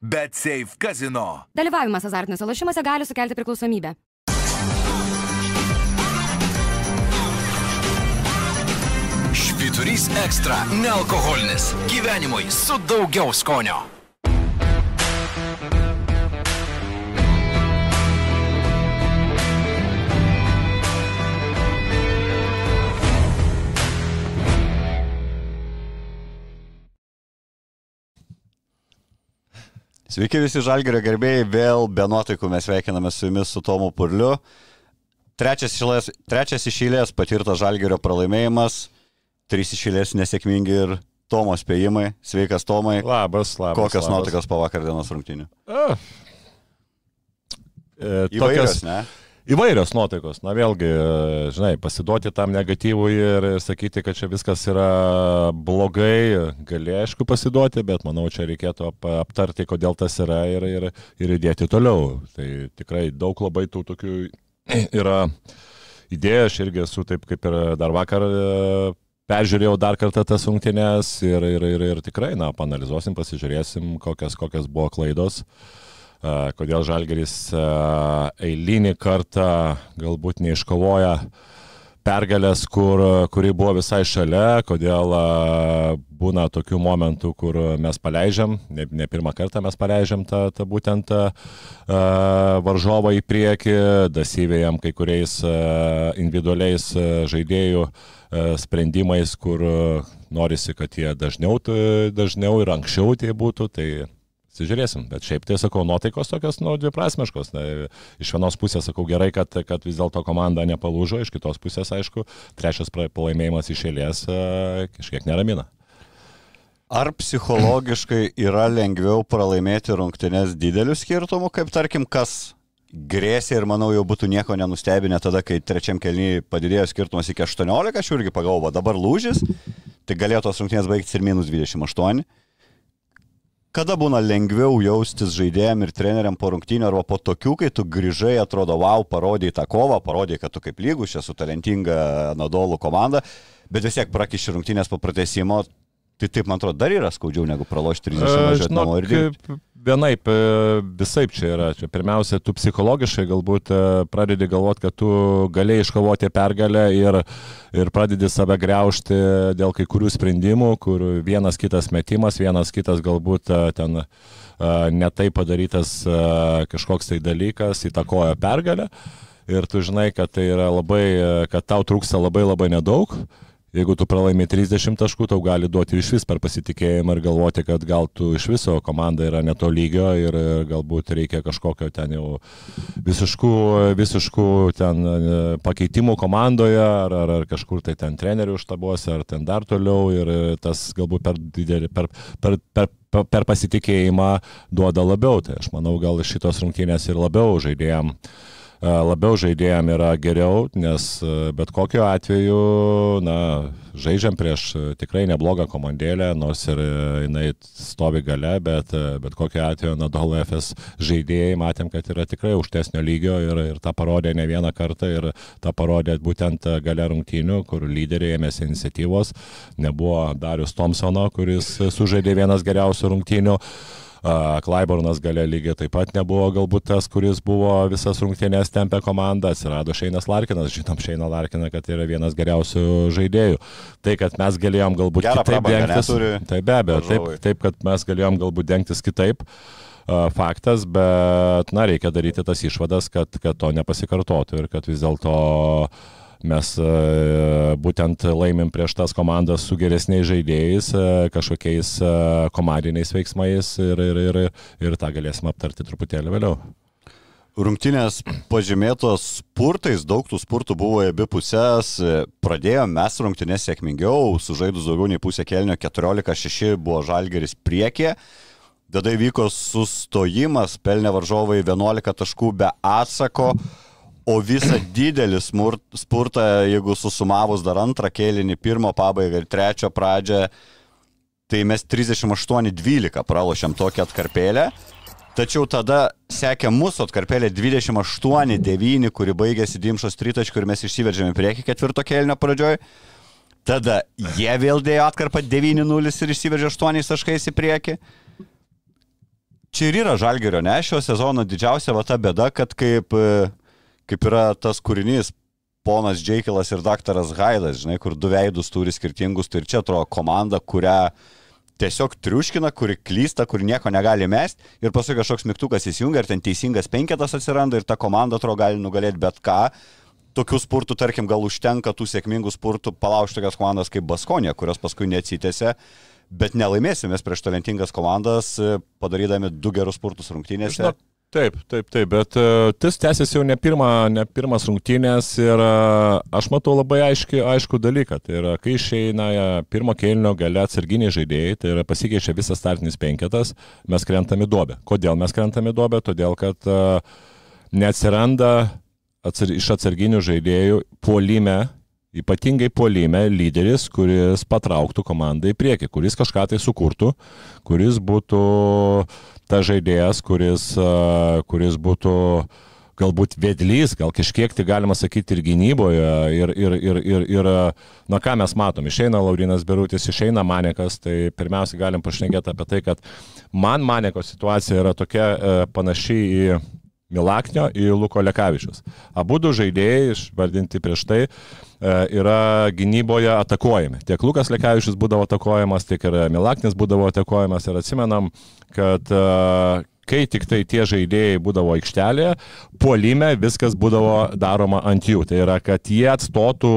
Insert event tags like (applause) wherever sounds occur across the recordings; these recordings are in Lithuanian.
Bet Safe Casino. Dalyvavimas azartiniuose lošimuose gali sukelti priklausomybę. Švyturys ekstra - nealkoholinis. Gyvenimui su daugiau skonio. Sveiki visi žalgerio gerbėjai, vėl be nuotaikų mes sveikiname su jumis su Tomu Purliu. Trečias, išėlės, trečias išėlės patirtas žalgerio pralaimėjimas, trys išėlės nesėkmingi ir Tomo spėjimai. Sveikas Tomai. Labas, labas. Kokios labas. nuotaikos po vakar dienos rungtynių? A. E, Įvairios, tokios- ne? Įvairios nuotaikos. Na vėlgi, žinai, pasiduoti tam negatyvui ir sakyti, kad čia viskas yra blogai, gali aišku pasiduoti, bet manau, čia reikėtų ap aptarti, kodėl tas yra ir, ir, ir įdėti toliau. Tai tikrai daug labai tų tokių yra idėjų, aš irgi esu taip kaip ir dar vakar e, peržiūrėjau dar kartą tas rungtynės ir, ir, ir, ir tikrai, na, panalizuosim, pasižiūrėsim, kokias, kokias buvo klaidos. A, Kodėl Žalgeris eilinį kartą galbūt neiškovoja pergalės, kur, kuri buvo visai šalia, kodėl būna tokių momentų, kur mes paleidžiam, ne, ne pirmą kartą mes paleidžiam tą, tą būtent a, varžovą į priekį, dasyvėjam kai kuriais individualiais žaidėjų sprendimais, kur norisi, kad jie dažniau, dažniau ir anksčiau tie būtų. Tai Sižiūrėsim, bet šiaip tai sakau, nuotaikos tokios, nu, dviprasmiškos. Na, iš vienos pusės sakau gerai, kad, kad vis dėlto komanda nepalūžo, iš kitos pusės, aišku, trečias pra- pralaimėjimas iš eilės a, kažkiek neramina. Ar psichologiškai yra lengviau pralaimėti rungtynės dideliu skirtumu, kaip tarkim, kas grėsė ir manau jau būtų nieko nenustebinę tada, kai trečiam kelnyje padidėjo skirtumas iki 18, aš irgi pagalvoju, dabar lūžis, tai galėjo tos rungtynės baigtis ir minus 28. Kada būna lengviau jaustis žaidėjim ir treneriam po rungtynių arba po tokių, kai tu grįžai, atrodo, wow, parodai tą kovą, parodai, kad tu kaip lygus, čia su talentinga Nadolų komanda, bet vis tiek prakiši rungtynės po pratesimo, tai taip, man atrodo, dar yra skaudžiau negu pralošti 30 važiuoti namo ir kaip vienaip, e, visaip čia yra. Čia pirmiausia, tu psichologiškai galbūt e, pradedi galvoti, kad tu galėjai iškovoti pergalę ir, ir pradedi save greušti dėl kai kurių sprendimų, kur vienas kitas metimas, vienas kitas galbūt e, ten netai padarytas kažkoks tai dalykas įtakoja pergalę. Ir tu žinai, kad tai yra labai, kad tau trūksta labai labai nedaug. Jeigu tu pralaimi 30 taškų, tau gali duoti iš vis per pasitikėjimą ir galvoti, kad gal tu iš viso komanda yra neto lygio ir galbūt reikia kažkokio ten jau visiškų, visiškų ten e, pakeitimų komandoje ar, ar, ar kažkur tai ten trenerių štabuose ar ten dar toliau ir tas galbūt per didelį, per, per, per, per, pasitikėjimą duoda labiau. Tai aš manau, gal šitos rungtynės ir labiau žaidėjim e, labiau žaidėjim yra geriau, nes bet kokiu atveju, na, žaidžiam prieš tikrai neblogą komandėlę, nors ir jinai stovi gale, bet bet kokiu atveju Nadal FS žaidėjai matėm, kad yra tikrai aukštesnio lygio ir, ir tą parodė ne vieną kartą ir tą parodė būtent gale rungtynių, kur lyderiai ėmėsi iniciatyvos, nebuvo Darius Thompsono, kuris sužaidė vienas geriausių rungtynių. Klaibornas gale lygiai taip pat nebuvo galbūt tas, kuris buvo visas rungtynės tempę komandą, atsirado Šeinas Larkinas, žinom Šeiną Larkiną, kad yra vienas geriausių žaidėjų. Tai, kad mes galėjom galbūt Gerą kitaip dengtis, tai be abejo, taip, taip, kad mes galėjom galbūt dengtis kitaip. Faktas, bet, na, reikia daryti tas išvadas, kad, kad to nepasikartotų ir kad vis dėlto mes e, būtent laimim prieš tas komandas su geresniais žaidėjais, e, kažkokiais e, komandiniais veiksmais ir, ir, ir, ir tą galėsim aptarti truputėlį vėliau. Rungtynės pažymėtos spurtais, daug tų spurtų buvo abi pusės. Pradėjome mes rungtynės sėkmingiau, sužaidus daugiau nei pusę kelnio 14-6 buvo žalgeris priekė. Tada įvyko sustojimas, pelnė varžovai 11 taškų be atsako, o visą didelį smurt, spurtą, jeigu susumavus dar antrą kėlinį, pirmo pabaigą ir trečią pradžią, tai mes 38-12 pralošėm tokią atkarpėlę. Tačiau tada sekė mūsų atkarpėlė 28-9, kuri baigėsi Dimšos tritaškiu ir mes išsiveržėme į priekį ketvirto kėlinio pradžioj. Tada jie vėl dėjo atkarpą 9-0 ir išsiveržė 8 taškais į priekį. čia ir yra Žalgerio nešio sezono didžiausia va ta bėda, kad kaip, e, kaip yra tas kūrinys ponas Džeikilas ir daktaras Haidas, žinai, kur du veidus turi skirtingus, tai ir čia atrodo komanda, kurią tiesiog triuškina, kuri klysta, kuri nieko negali mesti ir paskui kažkoks mygtukas įsijungia ir ten teisingas penketas atsiranda ir ta komanda atrodo gali nugalėti bet ką. Tokių spurtų, tarkim, gal užtenka tų sėkmingų spurtų palaužti tokias komandas kaip Baskonė, kurios paskui neatsitėse, bet nelaimėsime prieš talentingas komandas, padarydami du gerus spurtus rungtynėse. Žinok, Taip, taip, taip, bet uh, tas tęsiasi jau ne, pirma, ne pirmas rungtynės ir uh, aš matau labai aiški, aišku dalyką. Tai yra, kai išeina pirmo kėlinio gale atsarginiai žaidėjai, tai yra pasikeičia visas startinis penketas, mes krentame duobę. Kodėl mes krentame duobę? Todėl, kad neatsiranda atsar, iš atsarginių žaidėjų puolime ypatingai puolime lyderis, kuris patrauktų komandą į priekį, kuris kažką tai sukurtų, kuris būtų ta žaidėjas, kuris, kuris būtų galbūt vedlys, gal kažkiek tai galima sakyti ir gynyboje. Ir, ir, ir, ir, ir na ką mes matom, išeina Laurinas Berutis, išeina Manekas, tai pirmiausia galim pašnekėti apie tai, kad man Maneko situacija yra tokia e, panaši į Milaknio, į Luko Lekavičius. Abu du žaidėjai, išvardinti prieš tai, e, yra gynyboje atakuojami. Tiek Lukas Lekavičius būdavo atakuojamas, tiek ir Milaknis būdavo atakuojamas ir atsimenam, kad e, kai tik tai tie žaidėjai būdavo aikštelėje, puolime viskas būdavo daroma ant jų. Tai yra, kad jie atstotų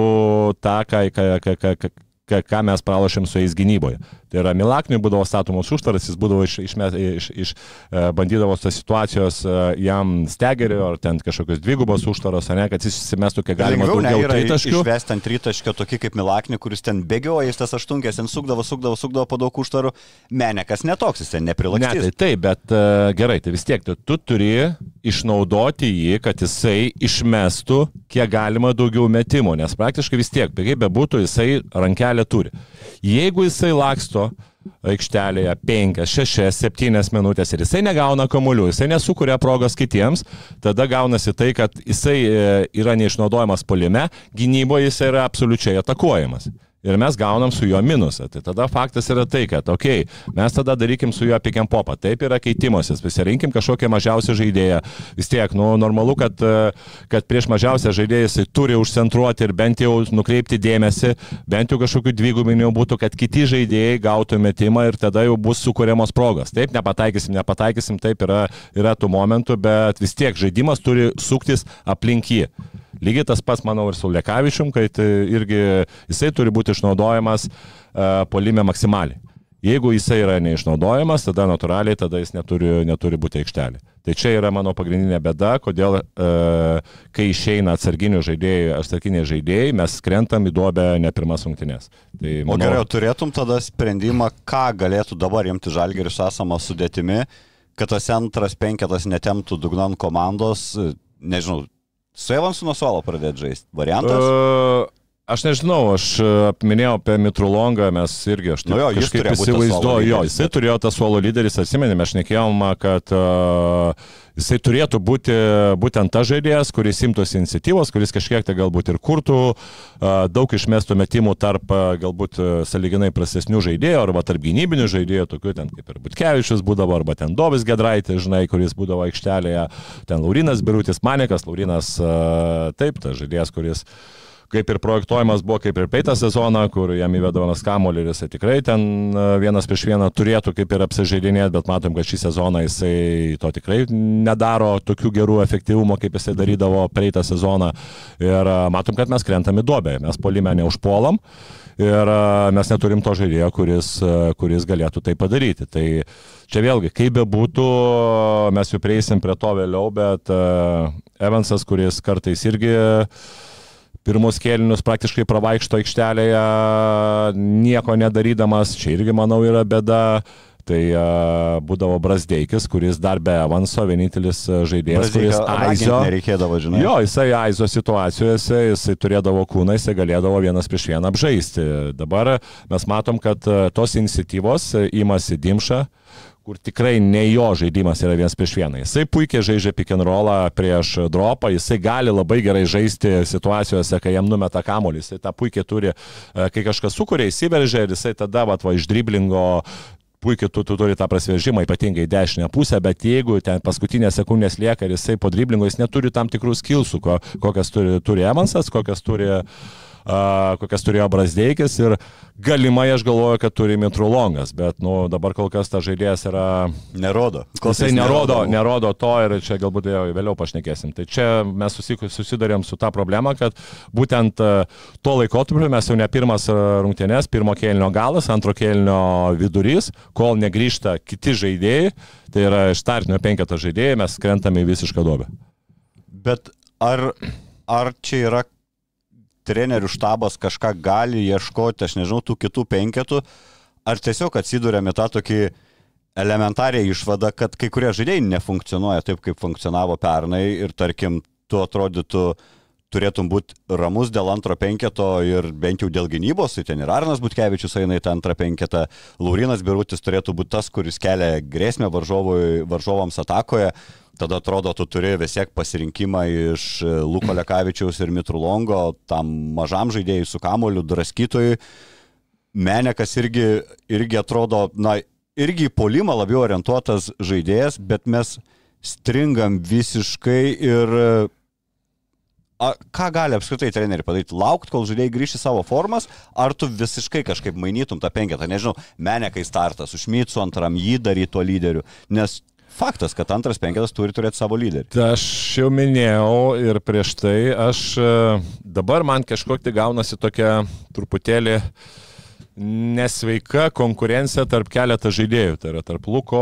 tą, ką, ką, ką, ką, ką mes pralašėm su jais gynyboje. Tai yra Milakniui būdavo statomos užtaras, jis būdavo iš, iš, iš, iš e, bandydavo tos situacijos e, jam stegerio ar ten kažkokios dvigubos užtaros, ne, kad jis įsimestų kiek galima Lengviau, daugiau tritaškių. Išvesti ant tritaškio tokį kaip Milakniui, kuris ten bėgioja, jis tas aštunkės, ten sukdavo, sukdavo, sukdavo po daug užtarų. Menekas netoks, jis ten neprilakstys. Ne, tai taip, bet uh, gerai, tai vis tiek tu, tu turi išnaudoti jį, kad jisai išmestų kiek galima daugiau metimų, nes praktiškai vis tiek, kaip bebūtų, jisai rankelę turi. Jeigu jisai laksto aikštelėje 5, 6, 7 minutės ir jisai negauna kamuolių, jisai nesukuria progos kitiems, tada gaunasi tai, kad jisai e, yra neišnaudojamas polime, gynyboje jisai yra absoliučiai atakuojamas ir mes gaunam su juo minusą. Tai tada faktas yra tai, kad, okei, okay, mes tada darykim su juo pikiam popą. Taip yra keitimasis, pasirinkim kažkokią mažiausią žaidėją. Vis tiek, nu, normalu, kad, kad prieš mažiausią žaidėją jisai turi užcentruoti ir bent jau nukreipti dėmesį, bent jau kažkokiu dvigubiniu būtų, kad kiti žaidėjai gautų metimą ir tada jau bus sukūriamos progos. Taip, nepataikysim, nepataikysim, taip yra, yra tų momentų, bet vis tiek žaidimas turi suktis aplink jį. Lygiai tas pats, manau, ir su Lekavičium, kad irgi jisai turi būti išnaudojamas uh, polime maksimaliai. Jeigu jisai yra neišnaudojamas, tada natūraliai tada jis neturi, neturi būti aikštelė. Tai čia yra mano pagrindinė bėda, kodėl e, kai išeina atsarginių žaidėjų, atsarginiai žaidėjai, mes krentam į duobę ne pirmas rungtynės. Tai, manau, o gerai, turėtum tada sprendimą, ką galėtų dabar imti žalgeris esamą sudėtimi, kad tas antras penketas netemtų dugnan komandos, nežinau, Su Evansu nuo suolo pradėti žaisti. Variantas? Uh, Aš nežinau, aš minėjau apie Mitrulongą, mes irgi, aš nu jo, kažkaip įsivaizduoju, jo, jisai turėjo tą suolo lyderis, atsimenėme, aš nekėjom, kad uh, jisai turėtų būti būtent ta žaidėjas, kuris imtųsi iniciatyvos, kuris kažkiek tai galbūt ir kurtų, uh, daug išmestų metimų tarp uh, galbūt saliginai prastesnių žaidėjų arba tarp gynybinių žaidėjų, tokių ten kaip ir Butkevičius būdavo, arba ten Dovis Gedraitė, žinai, kuris būdavo aikštelėje, ten Laurinas Birutis Manekas, Laurinas uh, taip, tas žaidėjas, kuris uh, kaip ir projektuojamas buvo kaip ir peitą sezoną, kur jam įvedamas kamolį ir jisai tikrai ten e, vienas prieš vieną turėtų kaip ir apsižaidinėti, bet matom, kad šį sezoną jisai to tikrai nedaro tokių gerų efektyvumo, kaip jisai darydavo peitą sezoną. Ir e, matom, kad mes krentam į duobę, mes polime neužpuolam. Ir e, mes neturim to žaidėjo, kuris, kuris galėtų tai padaryti. Tai čia vėlgi, kaip be būtų, mes jau prieisim prie to vėliau, bet Evansas, kuris kartais irgi uh, pirmus kėlinius praktiškai pravaikšto aikštelėje, nieko nedarydamas, čia irgi manau yra bėda. Tai uh, būdavo Brasdeikis, kuris dar be Evanso, vienintelis žaidėjas, Brasdeika, kuris Aizo. Nereikėdavo, žinai. Jo, jisai Aizo situacijose, jisai turėdavo kūną, jisai galėdavo vienas prieš vieną apžaisti. Dabar mes matom, kad tos iniciatyvos imasi Dimša, kur tikrai ne jo žaidimas yra vienas prieš vieną. Jisai puikiai žaidžia pick and rollą prieš dropą, jisai gali labai gerai žaisti situacijose, kai jam numeta kamuolį, jisai tą puikiai turi, e, kai kažkas sukuria, įsiveržia ir jisai tada, va, va iš driblingo puikiai tu, tu turi tą prasvežimą, ypatingai dešinę pusę, bet jeigu ten paskutinės sekundės lieka ir jisai po driblingo, jis neturi tam tikrų skilsų, ko, kokias turi, turi Emansas, kokias turi uh, kokias turėjo Brasdeikis ir galimai aš galvoju, kad turi Mitrulongas, bet nu, dabar kol kas tas žaidėjas yra... Nerodo. Jisai nerodo, nerodo to ir čia galbūt vėliau pašnekėsim. Tai čia mes susidarėm su tą problemą, kad būtent tuo laikotarpiu mes jau ne pirmas rungtynės, pirmo kėlinio galas, antro kėlinio vidurys, kol negrįžta kiti žaidėjai, tai yra iš startinio penketo žaidėjai, mes krentame į visišką duobę. Bet ar, ar čia yra trenerių štabas kažką gali ieškoti, aš nežinau, tų kitų penketų, ar tiesiog atsidūrėme tą tokį elementarią išvadą, kad kai kurie žaidėjai nefunkcionuoja taip, kaip funkcionavo pernai ir tarkim, tu atrodytų, turėtum būti ramus dėl antro penketo ir bent jau dėl gynybos, tai ten ir Arnas Butkevičius eina į tą antrą penketą, Laurinas Birutis turėtų būti tas, kuris kelia grėsmę varžovams atakoje, tada atrodo, tu turi vis tiek pasirinkimą iš e, Luko Lekavičiaus ir Mitrulongo, tam mažam žaidėjui su kamoliu, draskytojui. Menekas irgi, irgi atrodo, na, irgi į polimą labiau orientuotas žaidėjas, bet mes stringam visiškai ir A, ką gali apskritai treneriai padaryti? Laukti, kol žaidėjai grįš į savo formas, ar tu visiškai kažkaip mainytum tą penketą, nežinau, Menekai startas, užmytsų antram jį daryti tuo lyderiu, nes faktas, kad antras penketas turi turėti savo lyderį. Tai aš jau minėjau ir prieš tai, aš e, dabar man kažkokia tai gaunasi tokia truputėlį nesveika konkurencija tarp keletą žaidėjų. Tai yra tarp Luko,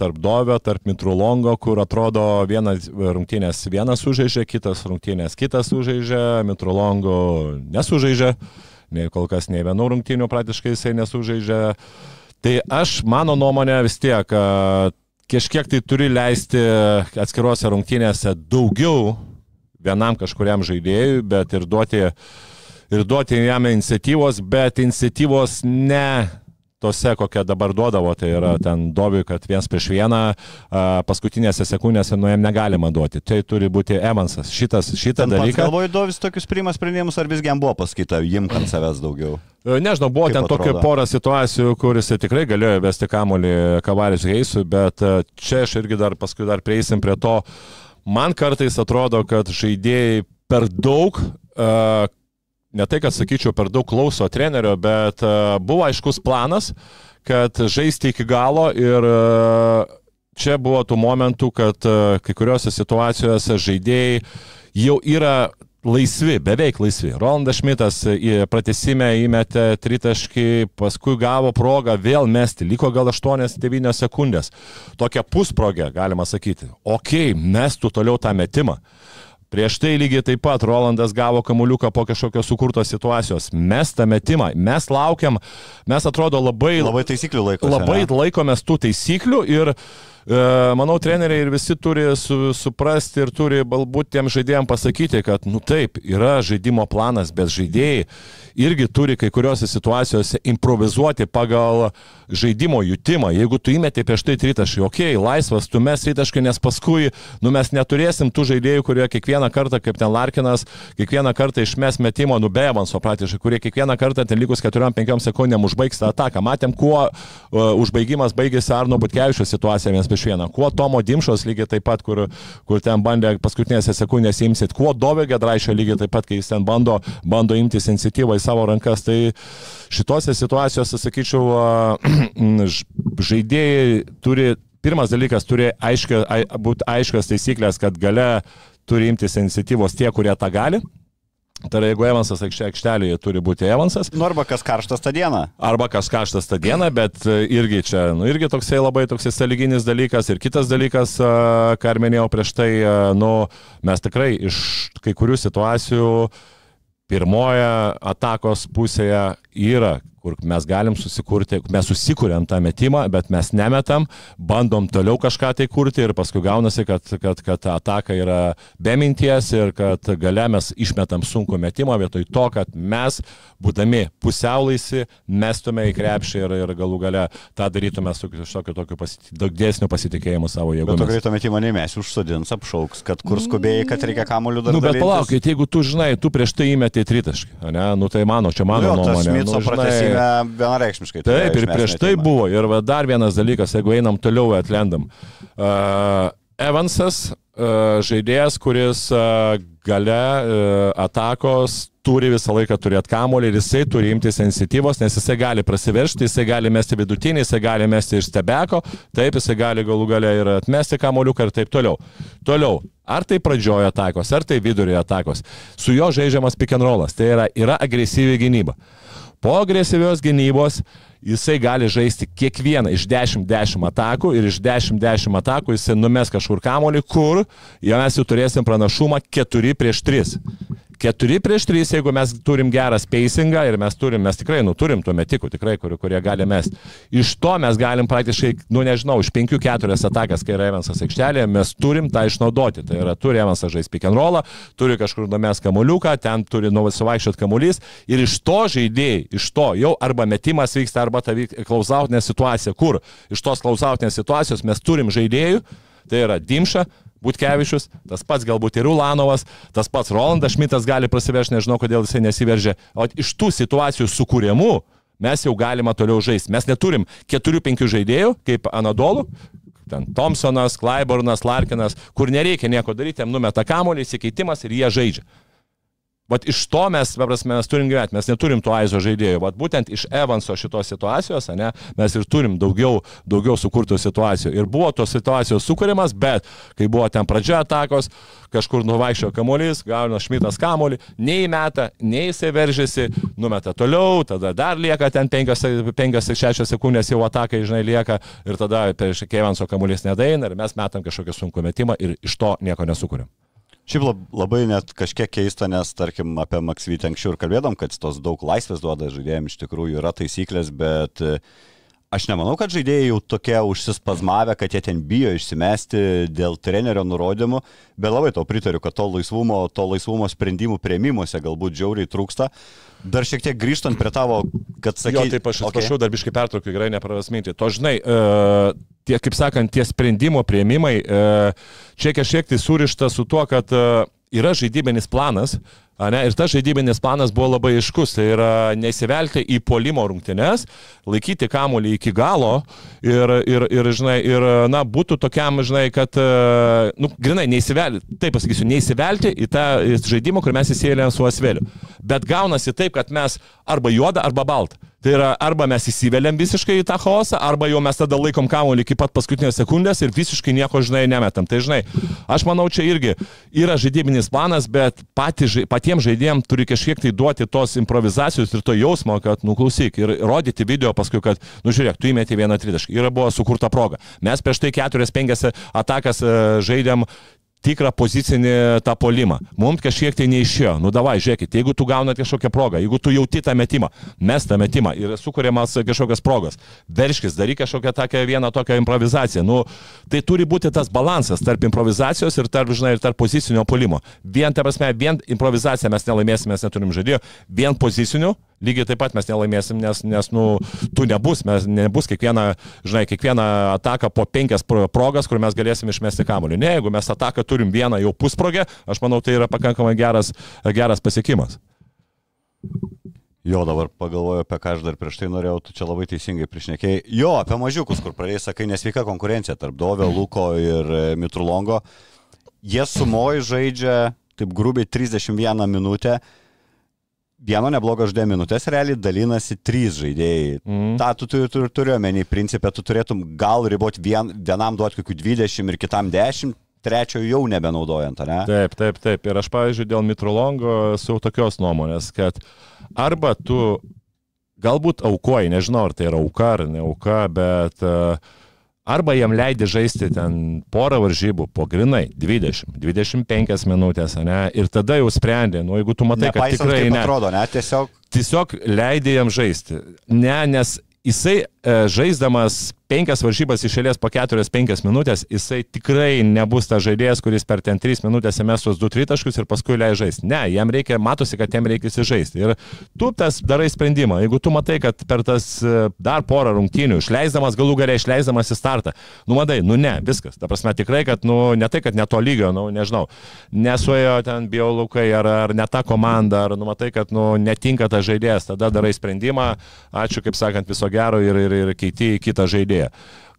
tarp Dovio, tarp Mitrulongo, kur atrodo vienas rungtynės vienas sužaidžia, kitas rungtynės kitas sužaidžia, Mitrulongo nesužaidžia, nei kol kas nei vienų rungtynių praktiškai jisai nesužaidžia. Tai aš, mano nuomonė vis tiek, kažkiek tai turi leisti atskiruose rungtynėse daugiau vienam kažkuriam žaidėjui, bet ir duoti, ir duoti jam iniciatyvos, bet iniciatyvos ne tose, kokią dabar duodavo, tai yra ten Dovi, kad vienas prieš vieną paskutinėse sekundėse nuo jam negalima duoti. Tai turi būti Evansas. Šitas, šitą ten dalyką. Galvoju, Dovis tokius priimas sprendimus, ar visgi jam buvo pasakyta, imk ant savęs daugiau. E, nežinau, buvo Kaip ten tokia pora situacijų, kuris tikrai galėjo vesti kamolį Kavaris Heisui, bet e, čia aš irgi dar paskui dar prieisim prie to. Man kartais atrodo, kad žaidėjai per daug uh, ne tai, kad sakyčiau, per daug klauso trenerio, bet e, buvo aiškus planas, kad žaisti iki galo ir e, čia buvo tų momentų, kad e, kai kuriuose situacijose žaidėjai jau yra laisvi, beveik laisvi. Rolandas Šmitas pratesime įmetė tritaškį, paskui gavo progą vėl mesti, liko gal 8-9 sekundės. Tokia pusprogė, galima sakyti. Ok, mestų toliau tą metimą. Prieš tai lygiai taip pat Rolandas gavo kamuliuką po kažkokios sukurtos situacijos. Mes tą metimą, mes laukiam, mes atrodo labai... Labai taisyklių laikomės. Labai laikomės tų taisyklių ir uh, manau, treneriai ir visi turi su, suprasti ir turi galbūt tiem žaidėjim pasakyti, kad, nu taip, yra žaidimo planas, bet žaidėjai irgi turi kai kuriuose situacijose improvizuoti pagal žaidimo jutimą. Jeigu tu įmeti prieš tai tritaškai, okei, okay, laisvas, tu mes tritaškai, nes paskui, nu mes neturėsim tų žaidėjų, kurie kiekvieną kartą, kaip ten Larkinas, kiekvieną kartą išmes metimo, nu be Evanso praktiškai, kurie kiekvieną kartą ten likus 4-5 sekundėm užbaigs tą ataką. Matėm, kuo uh, užbaigimas baigėsi Arno Butkevičio situacija, mes prieš vieną. Kuo Tomo Dimšos lygiai taip pat, kur, kur ten bandė paskutinėse sekundėse imsit, kuo Dovė Gedraišio lygiai taip pat, kai jis ten bando, bando imtis iniciatyvą į savo rankas. Tai šitose situacijose, sakyčiau, (clears throat) žaidėjai turi, pirmas dalykas, turi aiškia, būti aiškios taisyklės, kad gale turi imtis iniciatyvos tie, kurie tą gali. Tai yra, jeigu Evansas aikštelėje turi būti Evansas. Nu, arba kas karštas tą dieną. Arba kas karštas tą dieną, bet e, irgi čia, nu, irgi toksai labai toksai saliginis dalykas. Ir kitas dalykas, e, ką ir minėjau prieš tai, e, nu, mes tikrai iš kai kurių situacijų pirmoje atakos pusėje yra kur mes galim susikurti, mes susikūrėm tą metimą, bet mes nemetam, bandom toliau kažką tai kurti ir paskui gaunasi, kad, kad, kad ataka yra be minties ir kad gale mes išmetam sunku metimą vietoj to, kad mes, būdami pusiaulaisi, mestume į krepšį ir, ir galų gale tą darytume su kažkokiu tokiu pasit... daug dėsnių pasitikėjimu savo jėgomis. Bet greito metimo nemės užsodins, apšauks, kad kur skubėjai, kad reikia kamuolių dar. Nu, bet palaukit, jeigu tu žinai, tu prieš tai įmetė tritaškį, ne, nu tai mano, čia mano nu, nuomonė. Nu, žinai, prasme, vienareikšmiškai. tai Taip, yra ir prieš tai metimą. buvo. Ir va, dar vienas dalykas, jeigu einam toliau atlendam. Uh, Evansas, uh, žaidėjas, kuris uh, gale uh, atakos turi visą laiką turėti kamolį ir jisai turi imtis iniciatyvos, nes jisai gali prasiveršti, jisai gali mesti vidutinį, jisai gali mesti iš stebeko, taip jisai gali galų gale ir atmesti kamoliuką ir taip toliau. Toliau, ar tai pradžioje atakos, ar tai vidurio atakos, su juo žaidžiamas pick and rollas, tai yra, yra agresyvi gynyba. Po agresyvios gynybos jisai gali žaisti kiekvieną iš 10-10 atakų ir iš 10-10 atakų jisai numes kažkur kamolį, kur jau mes jau turėsim pranašumą 4 prieš 3. 4 prieš 3, jeigu mes turim gerą spacingą ir mes turim, mes tikrai, nu, turim tuo metikų, tikrai, kur, kurie gali mesti. Iš to mes galim praktiškai, nu, nežinau, iš 5-4 atakas, kai yra Evansas aikštelėje, mes turim tą išnaudoti. Tai yra, turi Evansas žaisti pick and rollą, turi kažkur numes kamuoliuką, ten turi nuvaisuvaikščiot kamuolys ir iš to žaidėjai, iš to jau arba metimas vyksta, arba ta klausautinė situacija, kur iš tos klausautinės situacijos mes turim žaidėjų, tai yra Dimša, Butkevičius, tas pats galbūt ir Ulanovas, tas pats Rolandas Šmitas gali prasiveržti, nežinau, kodėl jisai nesiveržia. O iš tų situacijų sukūrimų mes jau galime toliau žaisti. Mes neturim 4-5 žaidėjų, kaip Anadolu, ten Thompsonas, Klaibornas, Larkinas, kur nereikia nieko daryti, jam numeta kamuolį, įsikeitimas ir jie žaidžia. Vat iš to mes, prasme, mes turim gyventi, mes neturim to aizo žaidėjų. Vat būtent iš Evanso šitos situacijos, ne, mes ir turim daugiau, daugiau sukurtų situacijų. Ir buvo tos situacijos sukūrimas, bet kai buvo ten pradžia atakos, kažkur nuvaikščio kamuolys, gauna Šmitas kamuolį, nei meta, nei jisai veržėsi, numeta toliau, tada dar lieka ten 5-6 sekundės jau atakai, žinai, lieka ir tada prieš Kevanso kamuolys nedaina ir mes metam kažkokią sunkų metimą ir iš to nieko nesukūrėm. Šiaip lab- labai net kažkiek keista, nes tarkim apie Maksvytį anksčiau ir kalbėdom, kad tos daug laisvės duoda žaidėjams, iš tikrųjų yra taisyklės, bet e, aš nemanau, kad žaidėjai jau tokie užsispazmavę, kad jie ten bijo išsimesti dėl trenerio nurodymų, bet labai tau pritariu, kad to laisvumo, to laisvumo sprendimų prieimimuose galbūt žiauriai trūksta. Dar šiek tiek grįžtant prie tavo, kad sakai... Jo, taip aš atsiprašau, okay. dar biškai pertraukiu, gerai neprarasminti. To žinai, uh, tie, kaip sakant, tie sprendimo prieimimai, uh, čia kažkiek tai surišta su tuo, kad uh, yra žaidybinis planas, Ne, ir tas žaidybinis planas buvo labai iškus, tai yra nesivelti į polimo rungtynes, laikyti kamuolį iki galo ir, ir, ir, žinai, ir na, būtų tokiam, žinai, kad, nu, grinai, neįsivelti, taip pasakysiu, neįsivelti į tą žaidimą, kur mes įsivėlėm su Asveliu. Bet gaunasi taip, kad mes arba juoda, arba balta. Tai yra arba mes įsiveliam visiškai į tą chaosą, arba jau mes tada laikom kamuolį iki pat paskutinės sekundės ir visiškai nieko, žinai, nemetam. Tai žinai, aš manau, čia irgi yra žaidybinis planas, bet pati, patiems žaidėjams turi kažkiek tai duoti tos improvizacijos ir to jausmo, kad, nu klausyk, ir rodyti video paskui, kad, nu žiūrėk, tu įmeti vieną tritaškį. Yra buvo sukurta proga. Mes prieš tai keturias, penkias atakas žaidėm tikrą pozicinį tą polimą. Mums kažkiek tai neišėjo. Nu davai, žiūrėkit, jeigu tu gaunat kažkokią progą, jeigu tu jauti tą metimą, mes tą metimą ir sukūriamas kažkokias progas, verškis, daryk kažkokią tokią vieną tokią improvizaciją. Nu, tai turi būti tas balansas tarp improvizacijos ir tarp, žinai, ir tarp pozicinio polimo. Vien, ta prasme, vien improvizaciją mes nelaimėsime, mes neturim žaidėjo, vien pozicinių lygiai taip pat mes nelaimėsim, nes, nes nu, tu nebus, mes nebus kiekvieną, žinai, kiekvieną ataką po penkias progas, kur mes galėsim išmesti kamuolį. Ne, jeigu mes ataką turim vieną jau pusprogę, aš manau, tai yra pakankamai geras, geras pasiekimas. Jo, dabar pagalvoju, apie ką aš dar prieš tai norėjau, tu čia labai teisingai priešnekėjai. Jo, apie mažiukus, kur pradėjai, sakai, nesveika konkurencija tarp Dovio, Luko ir e, Mitrulongo. Jie sumoji žaidžia, taip grubiai, 31 minutę vieno neblogo žaidėjo minutės realiai dalinasi trys žaidėjai. Mm. Ta tu turiu, turiu, turiu omeny, principė, tu turėtum gal riboti vien, vienam duoti kokių 20 ir kitam 10. Trečiojo jau nebenaudojant, ne? Taip, taip, taip. Ir aš, pavyzdžiui, dėl Mitrolongo esu tokios nuomonės, kad arba tu galbūt aukoji, nežinau, ar tai yra auka ar ne auka, bet uh, arba jam leidi žaisti ten porą varžybų po grinai 20, 25 minutės, ne, ir tada jau sprendė, nu jeigu tu matai, Nepaisant, kad tikrai ne. Atrodo, ne, tiesiog. Tiesiog leidai jam žaisti. Ne, nes jisai, žaisdamas penkias varžybas išėlės po keturias, penkias minutės, jisai tikrai nebus tas žaidėjas, kuris per ten tris minutės mes tuos du tritaškus ir paskui leidžia žaisti. Ne, jam reikia, matosi, kad jam reikia įsižaisti. Ir tu tas darai sprendimą. Jeigu tu matai, kad per tas e, dar porą rungtynių, išleisdamas galų galę, išleisdamas į startą, nu madai, nu ne, viskas. Ta prasme, tikrai, kad, nu, ne tai, kad neto lygio, nu, nežinau, nesuėjo ten biolaukai ar, ar ne ta komanda, ar, nu, matai, kad, nu, netinka tas žaidėjas, tada darai sprendimą, ačiū, kaip sakant, viso gero ir, ir, ir keiti į kitą žaidėją.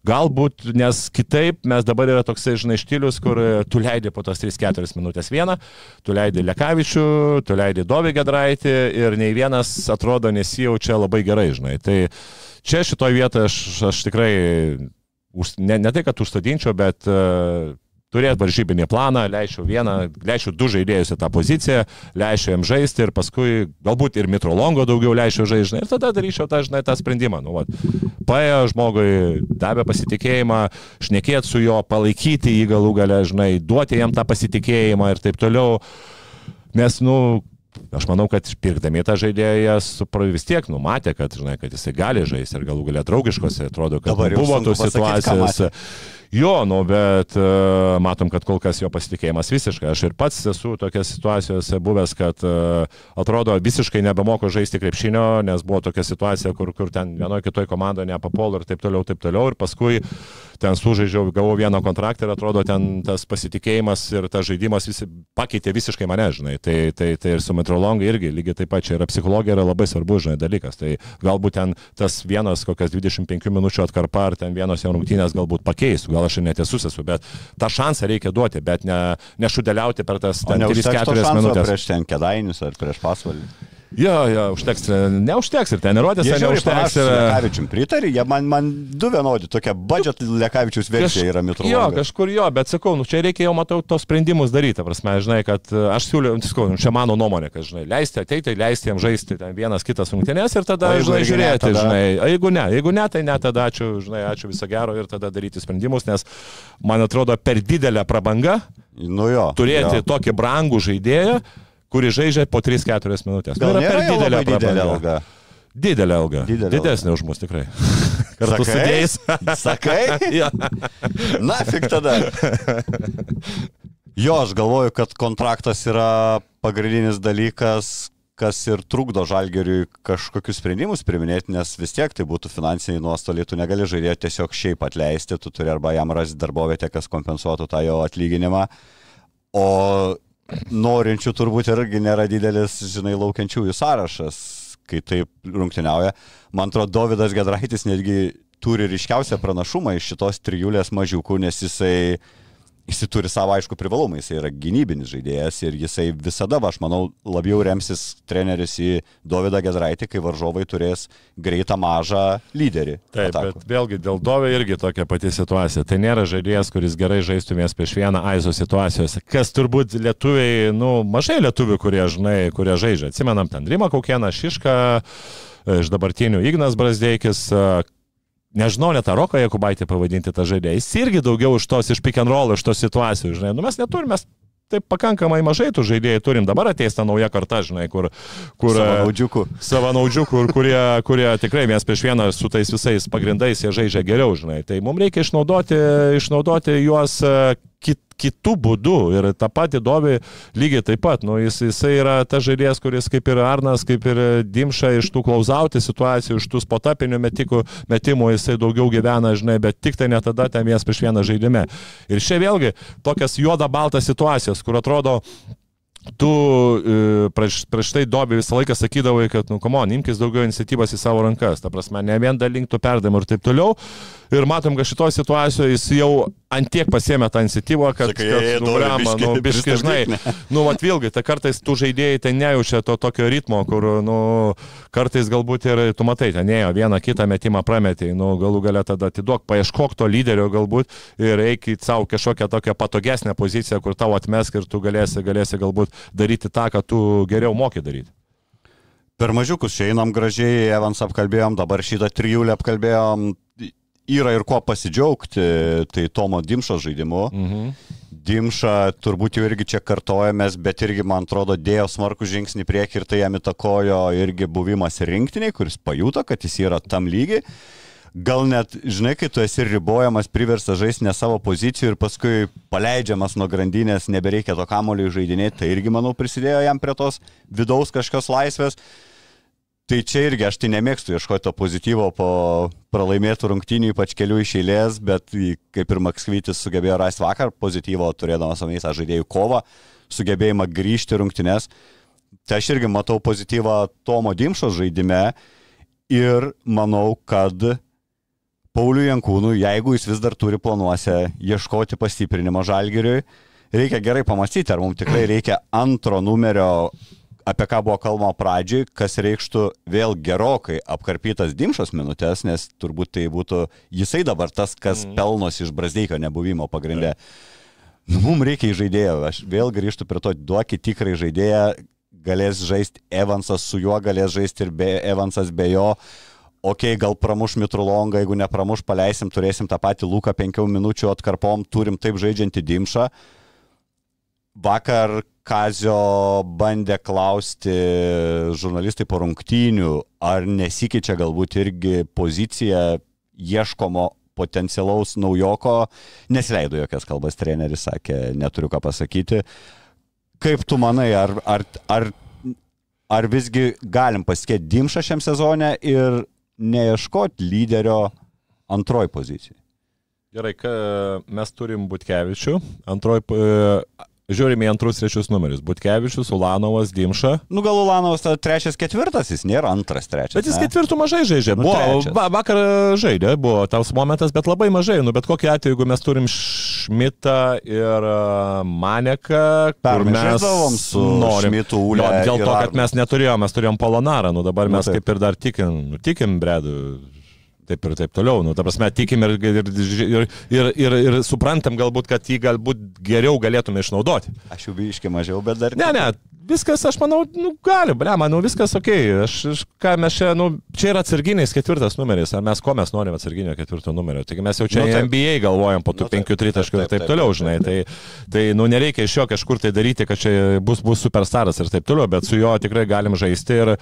Galbūt, nes kitaip mes dabar yra toksai, žinai, štilius, kur tu leidi po tos 3-4 minutės vieną, tu leidi Lekavičių, tu leidi Dovį Gedraitį ir nei vienas atrodo nesijaučia labai gerai, žinai. Tai čia šitoje vietoje aš, aš tikrai, už, ne, ne tai, kad užstadinčiau, bet uh, turėti varžybinį planą, leisčiau vieną, leisčiau du žaidėjus į tą poziciją, leisčiau jam žaisti ir paskui galbūt ir Mitrolongo daugiau leisčiau žaisti ir tada daryčiau tą, žinai, tą sprendimą. Nu, vat, paėjo žmogui, davė pasitikėjimą, šnekėti su juo, palaikyti jį galų galę, žinai, duoti jam tą pasitikėjimą ir taip toliau. Nes, nu, Aš manau, kad pirkdami tą žaidėją vis tiek numatė, kad, žinai, kad jisai gali žaisti ir galų galia draugiškose, atrodo, kad Dabar buvo tų situacijų. Jo, nu, bet uh, matom, kad kol kas jo pasitikėjimas visiškai. Aš ir pats esu tokia situacijose buvęs, kad uh, atrodo visiškai nebemoko žaisti krepšinio, nes buvo tokia situacija, kur, kur ten vienoje kitoje komandoje nepapolo ir taip toliau, taip toliau. Ir paskui ten sužaidžiau, gavau vieną kontraktą ir atrodo ten tas pasitikėjimas ir tas žaidimas visi, pakeitė visiškai mane, žinai. Tai, tai, tai ir su metrolongai irgi lygiai taip pat čia yra psichologija yra labai svarbus, žinai, dalykas. Tai galbūt ten tas vienas kokias 25 minučių atkarpa ar ten vienos jau rungtynės galbūt pakeistų gal aš ir netiesus esu, bet tą šansą reikia duoti, bet ne, nešudėliauti per tas 3-4 minutės. Prieš ten kedainius ar prieš pasvalį. Jo, jo, užteks, neužteks ir treniruotės, jie neužteks. Ir... Lekavičium pritarė, jie man, man du vienodi, tokia budžet Lekavičius versija Kaž... yra mitro. Jo, kažkur jo, bet sakau, nu, čia reikia jau matau tos sprendimus daryti, prasme, žinai, kad e, aš siūliau, nu, sakau, nu, čia mano nuomonė, kad, žinai, leisti ateiti, leisti jiems žaisti ten vienas kitas rungtynės ir tada, o, žinai, žiūrėti, ne, tada... žinai, jeigu ne, jeigu ne, tai ne, tada ačiū, žinai, ačiū viso gero ir tada daryti sprendimus, nes man atrodo per didelę prabangą nu jo, turėti jo. tokį brangų žaidėją kuri žaidžia po 3-4 minutės. Gal tai yra per didelė didelė alga? Didelė alga. Didelė Didesnė už mus tikrai. (laughs) Kartu Sakai? sudėjus. (laughs) Sakai? (laughs) ja. Na, fik tada. Jo, aš galvoju, kad kontraktas yra pagrindinis dalykas, kas ir trukdo žalgeriui kažkokius sprendimus priminėti, nes vis tiek tai būtų finansiniai nuostoliai, tu negali žaidėjo tiesiog šiaip atleisti, tu turi arba jam rasti darbovietę, kas kompensuotų tą jo atlyginimą. O norinčių turbūt irgi nėra didelis, žinai, laukiančiųjų sąrašas, kai taip rungtyniauja. Man atrodo, Davidas Gedraitis netgi turi ryškiausią pranašumą iš šitos trijulės mažiukų, nes jisai jisai turi savo aišku privalumą, jisai yra gynybinis žaidėjas ir jisai visada, aš manau, labiau remsis treneris į Dovydą Gezraitį, kai varžovai turės greitą mažą lyderį. Taip, atakų. bet vėlgi dėl Dovio irgi tokia pati situacija. Tai nėra žaidėjas, kuris gerai žaistumės prieš vieną aizo situacijose. Kas turbūt lietuviai, nu, mažai lietuvių, kurie, žinai, kurie žaidžia. Atsimenam ten Rimą Kaukieną, Šišką, iš dabartinių Ignas Brasdeikis, nežinau, net tą Roką Jakubaitį pavadinti tą žaidėją. Jis irgi daugiau iš tos, iš pick and roll, iš tos situacijų, žinai. Nu, mes neturime, mes taip pakankamai mažai tų žaidėjų turim. Dabar ateis ta nauja karta, žinai, kur... kur savanaudžiukų. Savanaudžiukų, kurie, kurie tikrai mes prieš vieną su tais visais pagrindais jie žaidžia geriau, žinai. Tai mums reikia išnaudoti, išnaudoti juos kit, kitų būdų ir tą patį Dovį lygiai taip pat. Nu, jis, jisai yra ta žaidėjas, kuris kaip ir Arnas, kaip ir Dimša iš tų klausauti situacijų, iš tų spotapinių metikų, metimų jisai daugiau gyvena, žinai, bet tik tai ne tada ten vienas prieš vieną žaidime. Ir čia vėlgi tokias juoda-baltas situacijas, kur atrodo, tu e, prieš, prieš tai Dobi visą laiką sakydavai, kad, nu, komon, imkis daugiau iniciatyvas į savo rankas, ta prasme, ne vien dalinktų perdavimų ir taip toliau. Ir matom, kad šitoje situacijoje jis jau antiek pasėmė tą iniciatyvą, kad, Sakai, kad nu, blema, nu, biškai, žinai, nu, mat vėlgi, tai kartais tų žaidėjai tai nejaučia to tokio ritmo, kur, nu, kartais galbūt ir, tu matai, ten ėjo vieną kitą metimą prametė, nu, galų galę tada atiduok, paieškok to lyderio galbūt ir eik į savo kažkokią tokią patogesnę poziciją, kur tau atmesk ir tu galėsi, galėsi galbūt daryti tą, ką tu geriau moki daryti. Per mažiukus čia einam gražiai, Evans apkalbėjom, dabar šitą trijulę apkalbėjom, yra ir kuo pasidžiaugti, tai Tomo Dimšos žaidimu. Mhm. Dimša turbūt jau irgi čia kartojamės, bet irgi, man atrodo, dėjo smarkų žingsnį priekį ir tai jam įtakojo irgi buvimas rinktiniai, kuris pajuto, kad jis yra tam lygiai. gal net, žinai, kai tu esi ribojamas, priverstas žaisti ne savo pozicijų ir paskui paleidžiamas nuo grandinės, nebereikia to kamulio žaidinėti, tai irgi, manau, prisidėjo jam prie tos vidaus kažkokios laisvės. Tai čia irgi aš tai nemėgstu ieškoti to pozityvo po pralaimėtų rungtynių, ypač kelių iš eilės, bet kaip ir Maksvytis sugebėjo rasti vakar pozityvo, turėdamas omeny tą žaidėjų kovą, sugebėjimą grįžti rungtynės. Tai aš irgi matau pozityvą Tomo Dimšos žaidime ir manau, kad Pauliui Jankūnui, jeigu jis vis dar turi planuose ieškoti pastiprinimo žalgiriui, reikia gerai pamastyti, ar mums tikrai reikia antro numerio, apie ką buvo kalbama pradžioj, kas reikštų vėl gerokai apkarpytas Dimšos minutės, nes turbūt tai būtų jisai dabar tas, kas mm. pelnosi iš Brasdeikio nebuvimo pagrindė. Nu, mums reikia į žaidėją, aš vėl grįžtu prie to, duokit tikrai žaidėją, galės žaisti Evansas su juo, galės žaisti ir be, Evansas be jo. Ok, gal pramuš Mitrulongą, jeigu nepramuš, paleisim, turėsim tą patį Luką penkių minučių atkarpom, turim taip žaidžiantį Dimšą. Vakar Kazio bandė klausti žurnalistai po rungtynių, ar nesikeičia galbūt irgi pozicija ieškomo potencialaus naujoko, nesileido jokias kalbas treneris, sakė, neturiu ką pasakyti. Kaip tu manai, ar, ar, ar, ar visgi galim pasikėti Dimšą šiam sezone ir neieškoti lyderio antroji pozicijai. Gerai, mes turim Butkevičių, antroji, žiūrime į antrus trečius numerius. Butkevičius, Ulanovas, Dimša. Nu gal Ulanovas trečias, ketvirtas, jis nėra antras, trečias. Bet jis ne? ketvirtų mažai žaidžia. Nu, Buvo, va, vakar žaidė, buvo tas momentas, bet labai mažai. Nu, bet kokiu atveju, jeigu mes turim Šmitą ir uh, Maneką, kur mes su norim. Šmitu, Ule Jo, dėl to, kad mes neturėjome, mes turėjom Polonarą, nu dabar Nu, mes taip. kaip ir dar tikim, nu, tikim bredu. Taip ir taip toliau. Nu, ta prasme, tikim ir, ir, ir, ir, ir, ir suprantam galbūt, kad jį galbūt geriau galėtume išnaudoti. Aš jau biškai mažiau, bet dar... Ne, ne, viskas, aš manau, nu, gali, ble, manau, viskas ok. Aš, aš, ką mes čia, nu, čia yra atsarginiais ketvirtas numeris, ar mes ko mes norim atsarginio ketvirto numerio. Taigi mes jau čia Nu, taip. NBA galvojam po tų Nu, penkių tritaškių ir taip toliau, žinai. Tai, tai, nu, nereikia iš jo kažkur tai daryti, kad čia bus, bus superstaras ir taip toliau, bet su juo tikrai galim žaisti ir,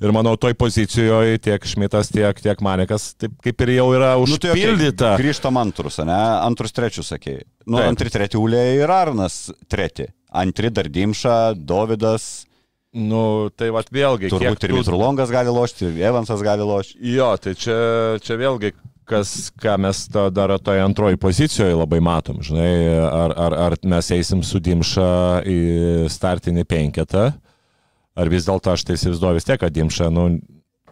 ir manau, toj pozicijoje tiek Šmitas, tiek, tiek Manikas, taip kaip ir jau yra Nu, tai užpildyta. Grįžtam antrus, ne? Antrus trečius, sakėjai. Nu, Taip. antri treti Ulė ir Arnas treti. Antri dar Dimša, Dovydas, Nu, tai va vėlgi, turbūt kiek ir Mitrulongas gali lošti, ir Evansas gali lošti. Jo, tai čia, čia vėlgi, kas, ką mes to dar toje antroji pozicijoje labai matom, žinai, ar, ar, ar mes eisim su Dimša į startinį penketą, ar vis dėlto aš tai įsivaizduoju vis tiek, kad Dimša, nu,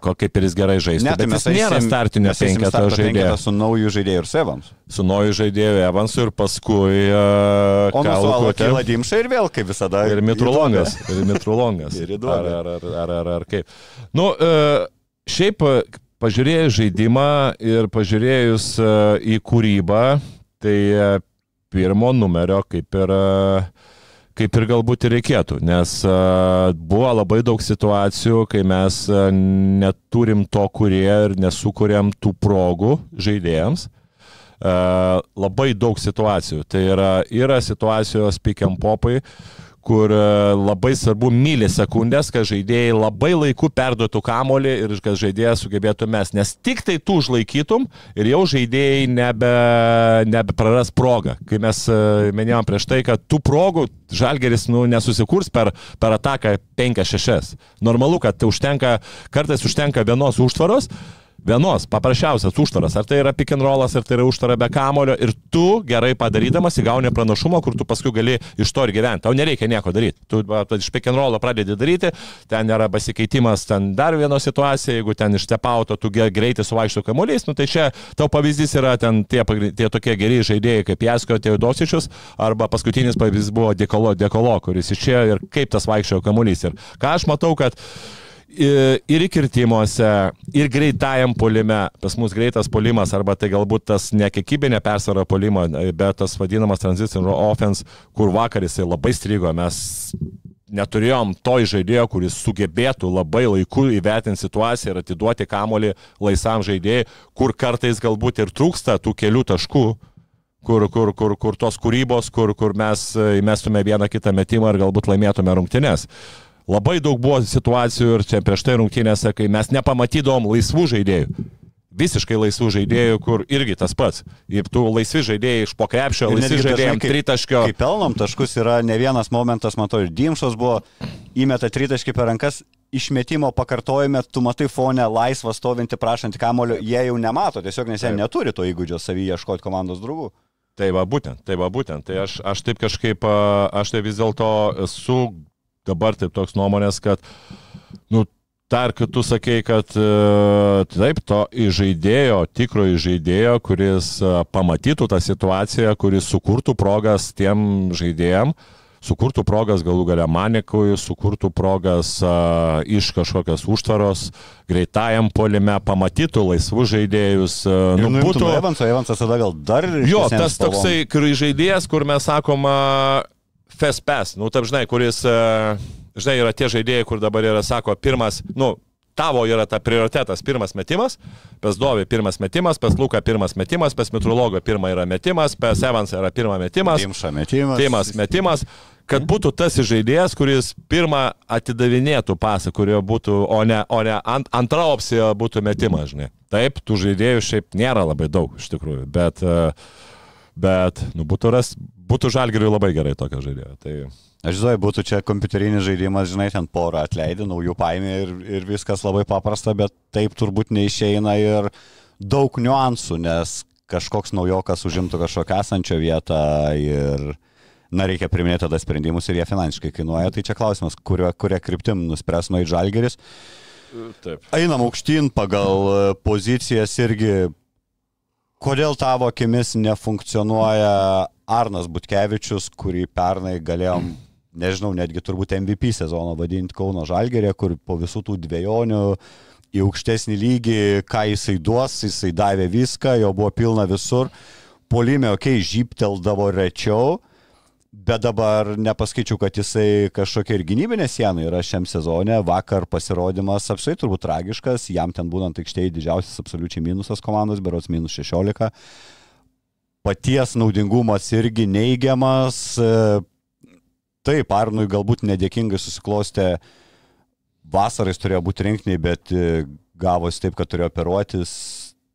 ko kaip ir jis gerai žaistų, Ne, tai bet mes nėra startinio mes penketo penketą su naujų žaidėjų ir Sevams. Su nauju žaidėju Evansu ir paskui uh, O Lukutė. kyla Dimša ir vėl, kaip visada. Ir Mitrulongas. Ir Mitrulongas. (laughs) Ir ar, ar, ar, ar, ar, ar kaip. Nu, e, šiaip pažiūrėjus žaidimą ir pažiūrėjus e, į kūrybą, tai e, pirmo numerio kaip ir, e, kaip ir galbūt ir reikėtų, nes buvo labai daug situacijų, kai mes neturim to kurie ir nesukūrėm tų progų žaidėjams. Uh, labai daug situacijų. Tai yra, yra situacijos and popai, kur e, labai svarbu milisekundės, kad žaidėjai labai laiku perduotų kamolį ir kad žaidėjas sugebėtų mes. Nes tik tai tu užlaikytum ir jau žaidėjai nebe, nebe praras progą. Kai mes e, minėjom prieš tai, kad tų progų žalgeris nu, nesusikurs per, per ataką 5-6. Normalu, kad užtenka, kartais užtenka vienos užtvaros. Vienos, paprasčiausias užtvaras. Ar tai yra pick and rollas, ar tai yra užtvara be kamulio. Ir tu gerai padarydamas įgauni pranašumą, kur tu paskui gali iš to ir gyventi. Tau nereikia nieko daryti. Tu iš pick and rollo pradedi daryti, ten yra pasikeitimas, ten dar viena situacija, jeigu ten iš tepauto tu greitai suvaikšto kamuolys, nu tai čia tau pavyzdys yra ten tie, tie tokie geri žaidėjai kaip Jasko Teodosičius, arba paskutinis pavyzdys buvo Dekolo, Dekolo, kuris išėjo ir kaip tas vaikščiojo kamuolys. Ir ką aš matau, kad i- ir įkirtimuose, ir greitajam polime, pas mus greitas polimas, arba tai galbūt tas nekekybinė persvara polimo, bet tas vadinamas transition offense, kur vakar jisai labai strigo, mes neturėjom to žaidėjo, kuris sugebėtų labai laiku įvertinti situaciją ir atiduoti kamolį laisvam žaidėjui, kur kartais galbūt ir trūksta tų kelių taškų, kur, kur, kur, kur tos kūrybos, kur, kur mes įmestume vieną kitą metimą ir galbūt laimėtume rungtynes. Labai daug buvo situacijų ir čia prieš tai rungtynėse, kai mes nepamatydom laisvų žaidėjų. visiškai laisvų žaidėjų, kur irgi tas pats. Ir tu laisvi žaidėjai iš po krepšio, Ir laisvi žaidėjai kai- tritaškio. Kai pelnom taškus yra ne vienas momentas, matau, ir Dimšos buvo, įmeta tritaškį per rankas, išmetimo pakartojime, tu matai fone laisvą stovintį prašantį kamulio, jie jau nemato, tiesiog nes jie Taip. neturi to įgūdžio savį ieškoti komandos draugų. Tai va būtent, tai va būtent. Tai aš, aš taip kažkaip, aš tai vis dėlto esu dabar taip toks nuomonės, kad, nu, dar kad tu sakei, kad e, taip, to žaidėjo, tikro žaidėjo, kuris e, pamatytų tą situaciją, kuris sukurtų progas tiem žaidėjim, sukurtų progas galų gale manikui, sukurtų progas a, iš kažkokios užtvaros, greitajam polime, pamatytų laisvus žaidėjus. Nu, būtų Evansas, Evansas tada gal dar... Jo, tas toksai žaidėjas, kur mes sakoma FSPS, nu, taip žinai, kuris, e, žinai, yra tie žaidėjai, kur dabar yra, sako, pirmas, nu, tavo yra ta prioritetas, pirmas metimas, pas Dovi pirmas metimas, pas Luka pirmas metimas, pas Mitrologo pirma yra metimas, pas Evansą yra pirma metimas, Dimša metimas. Timas metimas, kad būtų tas žaidėjas, kuris pirmą atidavinėtų pasą, kurio būtų, o ne, o ne ant, antra opcija būtų metimas, žinai. Taip, tų žaidėjų šiaip nėra labai daug, iš tikrųjų, bet, e, bet nu, būtų, ras, būtų žalgiriui labai gerai tokio žaidėjo. Tai, Aš žinau, būtų čia kompiuterinis žaidimas, žinai, ten porą atleidė, naujų paėmė ir, ir viskas labai paprasta, bet taip turbūt neišeina ir daug niuansų, nes kažkoks naujokas užimtų kažkokią esančią vietą ir, na, reikia priminėti tada sprendimus ir jie finansiškai kainuoja. Tai čia klausimas, kurio, kuria kryptim nuspręs nuo įžalgeris. taip. Einam aukštyn pagal pozicijas irgi. Kodėl tavo akimis nefunkcionuoja Arnas Butkevičius, kurį pernai galėjom, nežinau, netgi turbūt MVP sezono vadinti Kauno Žalgerė, kur po visų tų dviejonių į aukštesnį lygį, ką jisai duos, jisai davė viską, jo buvo pilna visur. Polime, okei, okay, žypteldavo rečiau, Bet dabar nepaskaičiau, kad jisai kažkokia ir gynybinė siena yra šiam sezone. Vakar pasirodymas apsai turbūt tragiškas, jam ten būnant aikštėje didžiausias absoliučiai minusas komandos, berots minus 16. Paties naudingumas irgi neigiamas. Taip, Arnui galbūt nedėkingai susiklostė, vasarais turėjo būti rinkiniai, bet e, gavosi taip, kad turėjo operuotis,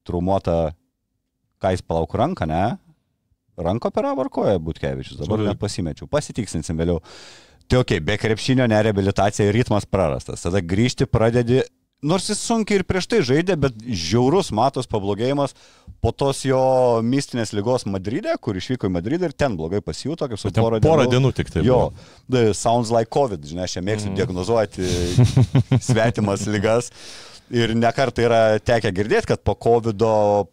trumuota, ką jis palauk ranką, ne? Ranko operavo ar koja Butkevičius, dabar net pasimečiau, pasitiksinsim vėliau. Tai ok, be krepšinio nereabilitacija ritmas prarastas, tada grįžti pradedi, nors jis sunkiai ir prieš tai žaidė, bet žiaurus matos pablogėjimas po tos jo mistinės lygos Madride, kur išvyko į Madridą ir ten blogai pasijuto, kaip su porą porą dienų tik tai Jo, buvo. sounds like COVID, žinai, aš čia mėgstu diagnozuoti (laughs) svetimas lygas. Ir nekartai yra tekę girdėti, kad po COVID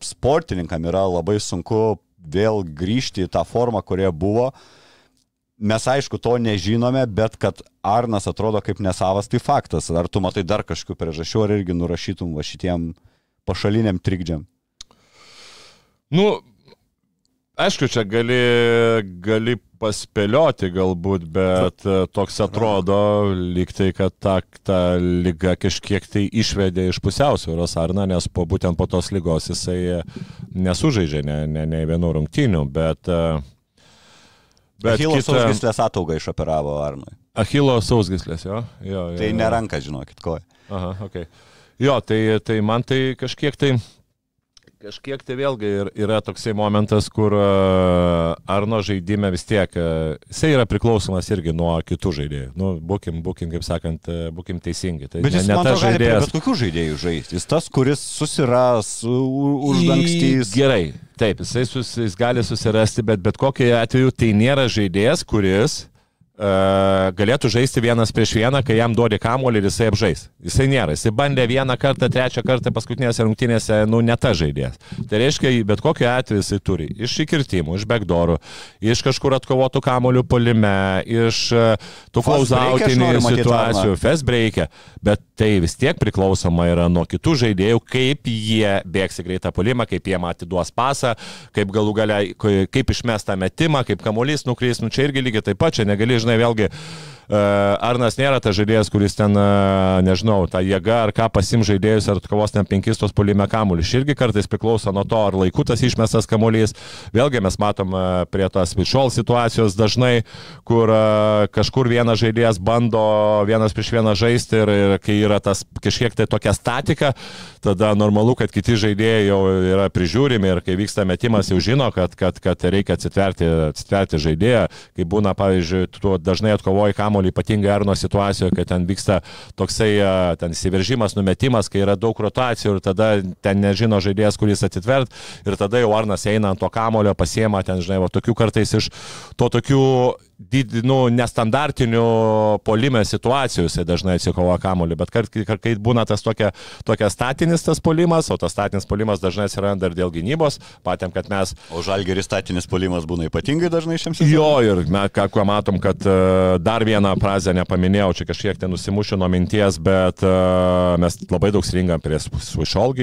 sportininkam yra labai sunku vėl grįžti į tą formą, kurie buvo. Mes aišku to nežinome, bet kad Arnas atrodo kaip nesavas, tai faktas. Ar tu matai dar kažkokių priežasčių, ar irgi nurašytum va šitiem pašaliniam trikdžiam? Nu, aišku, čia gali, gali paspėlioti galbūt, bet e, toks atrodo, lyg tai, kad ta, ta lyga kažkiek tai išvedė iš pusiausvėros Arna, nes po, būtent po tos lygos jisai nesužaidžia ne, ne, ne vienų rungtynių, bet... e, Bet Hilos kita, sausgyslės ataugą išoperavo Arnui. Achilo sausgislės, jo. jo, jo Tai jo. neranka, žinokit, ko. Aha, ok. Jo, tai, tai man tai kažkiek tai, kažkiek tai vėlgi yra toksai momentas, kur uh, Arno žaidime vis tiek, uh, jisai yra priklausomas irgi nuo kitų žaidėjų. Nu, būkim, būkim, kaip sakant, uh, būkim teisingi. Tai Bet jis, ne, ne tas žaidėjas. bet kokių žaidėjų žaisti. Jis tas, kuris susiras, uždangstys. Gerai, taip, jisai sus, jis gali susirasti, bet bet kokiu atveju tai nėra žaidėjas, kuris galėtų žaisti vienas prieš vieną, kai jam duodi kamuolį ir jisai apžais. Jisai nėra. Jisai bandė vieną kartą, trečią kartą paskutinėse rungtynėse, nu, ne ta žaidėjas. Tai reiškia, bet kokiu atveju jisai turi iš įkirtimų, iš backdoorų, iš kažkur atkovotų kamuolių polime, iš uh, tų Fast klausautinių situacijų, fest break'e, bet tai vis tiek priklausoma yra nuo kitų žaidėjų, kaip jie bėgs į greitą polimą, kaip jie atiduos pasą, kaip galų galia, kaip išmes tą metimą, kaip kamuolys nukrys, nu čia irgi lygiai taip pat, čia negali, žinai, vėlgi Arnas nėra tas žaidėjas, kuris ten, e, nežinau, tą jėgą ar ką pasim žaidėjus ar kovos ten penkis tos polime kamuolį. Irgi kartais priklauso nuo to, ar laiku tas išmestas kamuolys. Vėlgi mes matom e, prie tos višol situacijos dažnai, kur kažkur vienas žaidėjas bando vienas prieš vieną žaisti ir, ir kai yra tas kažkiek tai tokia statika, tada normalu, kad kiti žaidėjai jau yra prižiūrimi ir kai vyksta metimas jau žino, kad, kad, kad reikia atsitverti, atsitverti žaidėją. Kai būna, pavyzdžiui, tu dažnai atkovoji kamolį, ypatingai Arno situacijoje, kai ten vyksta toksai ten įsiveržimas, numetimas, kai yra daug rotacijų ir tada ten nežino žaidėjas, kuris atitvert ir tada jau Arnas eina ant to kamolio, pasiema ten, žinai, va, tokių kartais iš to tokių did, nu, nestandartinių polime situacijų jisai dažnai atsikovoja kamuolį, bet kai, kai, kai būna tas tokia, tokia statinis tas polimas, o tas statinis polimas dažnai atsiranda ir dėl gynybos, patėm, kad mes... O žalgeris statinis polimas būna ypatingai dažnai šiam sezonui. Jo, ir mes ką, ką matom, kad uh, dar vieną frazę nepaminėjau, čia kažkiek ten nusimušiu nuo minties, bet uh, mes labai daug stringam prie Swišol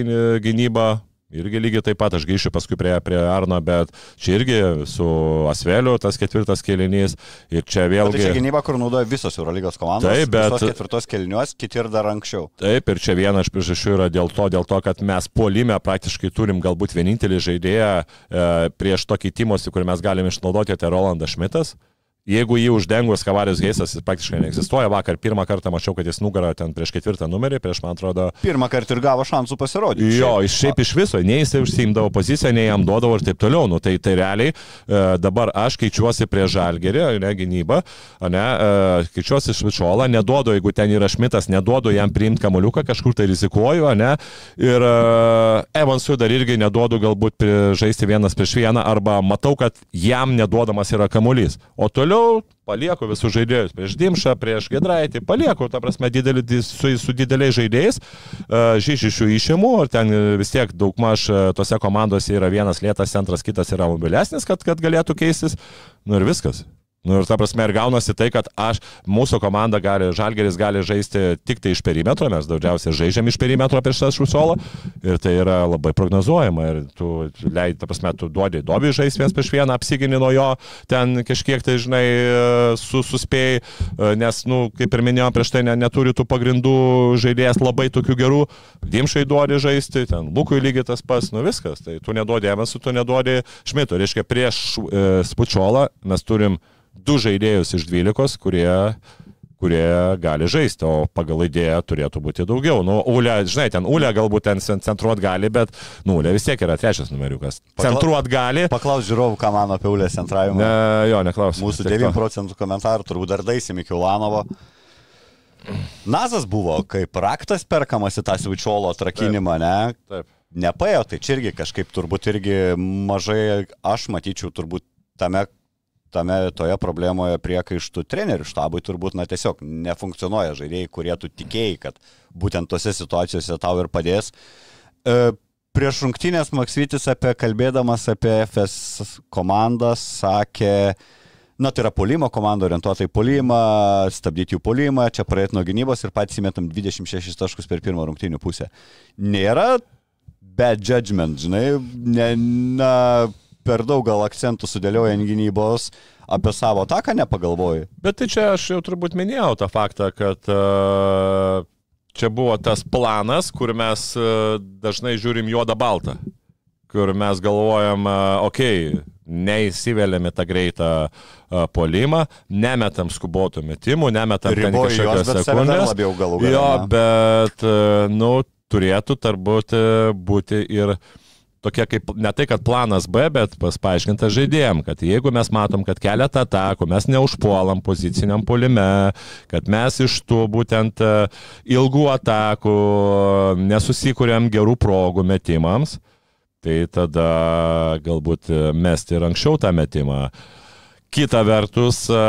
gynybą, Irgi lygiai taip pat, aš grįšiu paskui prie, prie Arno, bet čia irgi su Asveliu tas ketvirtas kelinys ir čia vėlgi... Tai čia gynyba, kur naudoja visos Eurolygos komandos. Taip, bet... Ketvirtos keliniuos, kiti ir dar anksčiau. Taip, ir čia viena iš priežasčių yra dėl to, dėl to, kad mes polime praktiškai turim galbūt vienintelį žaidėją e, prieš tokį timosi, kurį mes galime išnaudoti, tai Rolandas Šmitas. Jeigu jį uždengus Kavarius Geisas, jis praktiškai neegzistuoja. Vakar pirmą kartą mačiau, kad jis nugarą ten prieš ketvirtą numerį, prieš man atrodo. Pirmą kartą ir gavo šansų pasirodyti. Jo, iš šiaip iš viso, nei jisai užsiimdavo poziciją, nei jam duodavo ir taip toliau. Nu, tai, tai realiai e, dabar aš keičiuosi prie žalgerį, ne gynybą, ne, e, keičiuosi iš vičolą, neduodu, jeigu ten yra šmitas, neduodu jam priimti kamuoliuką, kažkur tai rizikuoju, ne. Ir e, Evansui dar irgi neduodu galbūt žaisti vienas prieš vieną, arba matau, kad jam neduodamas yra kamuolys. O toliau toliau palieku visus žaidėjus prieš Dimšą, prieš Gedraitį, palieku, ta prasme, didelį, su, su dideliais žaidėjais, uh, žyžišių išimų, ir ten vis tiek daugmaž uh, tose komandose yra vienas lėtas centras, kitas yra mobilesnis, kad, kad galėtų keistis, nu ir viskas. Nu ir ta prasme ir gaunasi tai, kad aš, mūsų komanda gali, Žalgeris gali žaisti tik tai iš perimetro, mes daugiausiai žaidžiam iš perimetro prieš tą šusolą. Ir tai yra labai prognozuojama. Ir tu leidai, ta prasme, tu duodi dobi žaisti vienas prieš vieną, apsigini nuo jo, ten kažkiek tai, žinai, su, suspėjai, nes, nu, kaip ir minėjau prieš tai, ne, neturi tų pagrindų žaidėjas labai tokių gerų, dimšai duodi žaisti, ten Lukui lygiai tas pats, nu viskas, tai tu neduodi Evansų, tu neduodi Šmito, reiškia prieš e, Spučiolą mes turim du žaidėjus iš dvylikos, kurie kurie gali žaisti, o pagal idėją turėtų būti daugiau. Nu, Ulė, žinai, ten Ulė galbūt ten centruot gali, bet, nu, Ulė vis tiek yra trečias numeriukas. Pakla... Centruot gali. Paklaus žiūrovų, ką mano apie Ulę centravimą. Ne, jo, neklaus. Mūsų 9 procentų komentarų turbūt dar daisim iki Ulanovo. Nazas buvo kaip raktas perkamas į tą svičiolo atrakinimą, ne? Taip. Nepaėjo, tai čia irgi kažkaip turbūt irgi mažai, aš matyčiau turbūt tame tame toje problemoje priekaištų trenerių štabui turbūt, na, tiesiog nefunkcionuoja žaidėjai, kurie tu tikėjai, kad būtent tose situacijose tau ir padės. E, prieš rungtynės Maksytis apie kalbėdamas apie FS komandą sakė, Na, tai yra polimo komanda orientuota į polimą, stabdyti jų polimą, čia praeit nuo gynybos ir patys įmetam 26 taškus per pirmą rungtynių pusę. Nėra bad judgment, žinai, ne, na, per daug gal akcentų sudėliojant gynybos, apie savo taką nepagalvoju. Bet tai čia aš jau turbūt minėjau tą faktą, kad uh, čia buvo tas planas, kur mes uh, dažnai žiūrim juodą baltą, kur mes galvojam, uh, okei, okay, neįsiveliam į tą greitą polimą, nemetam skubotų metimų, nemetam kažkokios sekundės. Jo, bet, nu, turėtų turbūt būti ir uh, tokia kaip ne tai, kad planas B, bet paaiškinta žaidėjim, kad jeigu mes matom, kad keletą atakų mes neužpuolam poziciniam polime, kad mes iš tų būtent e, ilgų atakų nesusikūrėm gerų progų metimams, tai tada galbūt mesti ir anksčiau tą metimą. Kita vertus, e,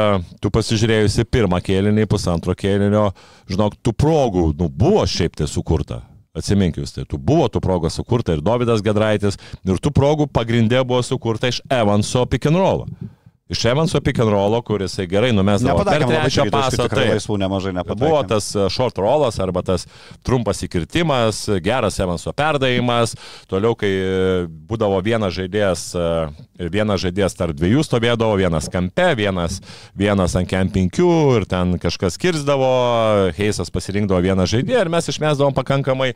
tu pasižiūrėjusi pirmą kėlinį, pusantro kėlinio, žinok, tų progų nu, buvo šiaip tai sukurta. Atsimink jūs, tai tu buvo tų progų sukurta ir Davidas Gedraitis, ir tų progų pagrindė buvo sukurta iš Evanso pick and roll. Iš Evanso pick and rollo, kuris gerai numesdavo per trečią pasą. taip. laisvų nemažai nepataikėm. Buvo tas e, short rollas arba tas trumpas įkirtimas, geras Evanso perdavimas. Toliau, kai e, būdavo vienas žaidėjas, e, vienas žaidėjas tarp dviejų stovėdavo, vienas kampe, vienas, vienas ant kem penkių ir ten kažkas kirzdavo, Heisas pasirinkdavo vieną žaidėją ir mes išmesdavom pakankamai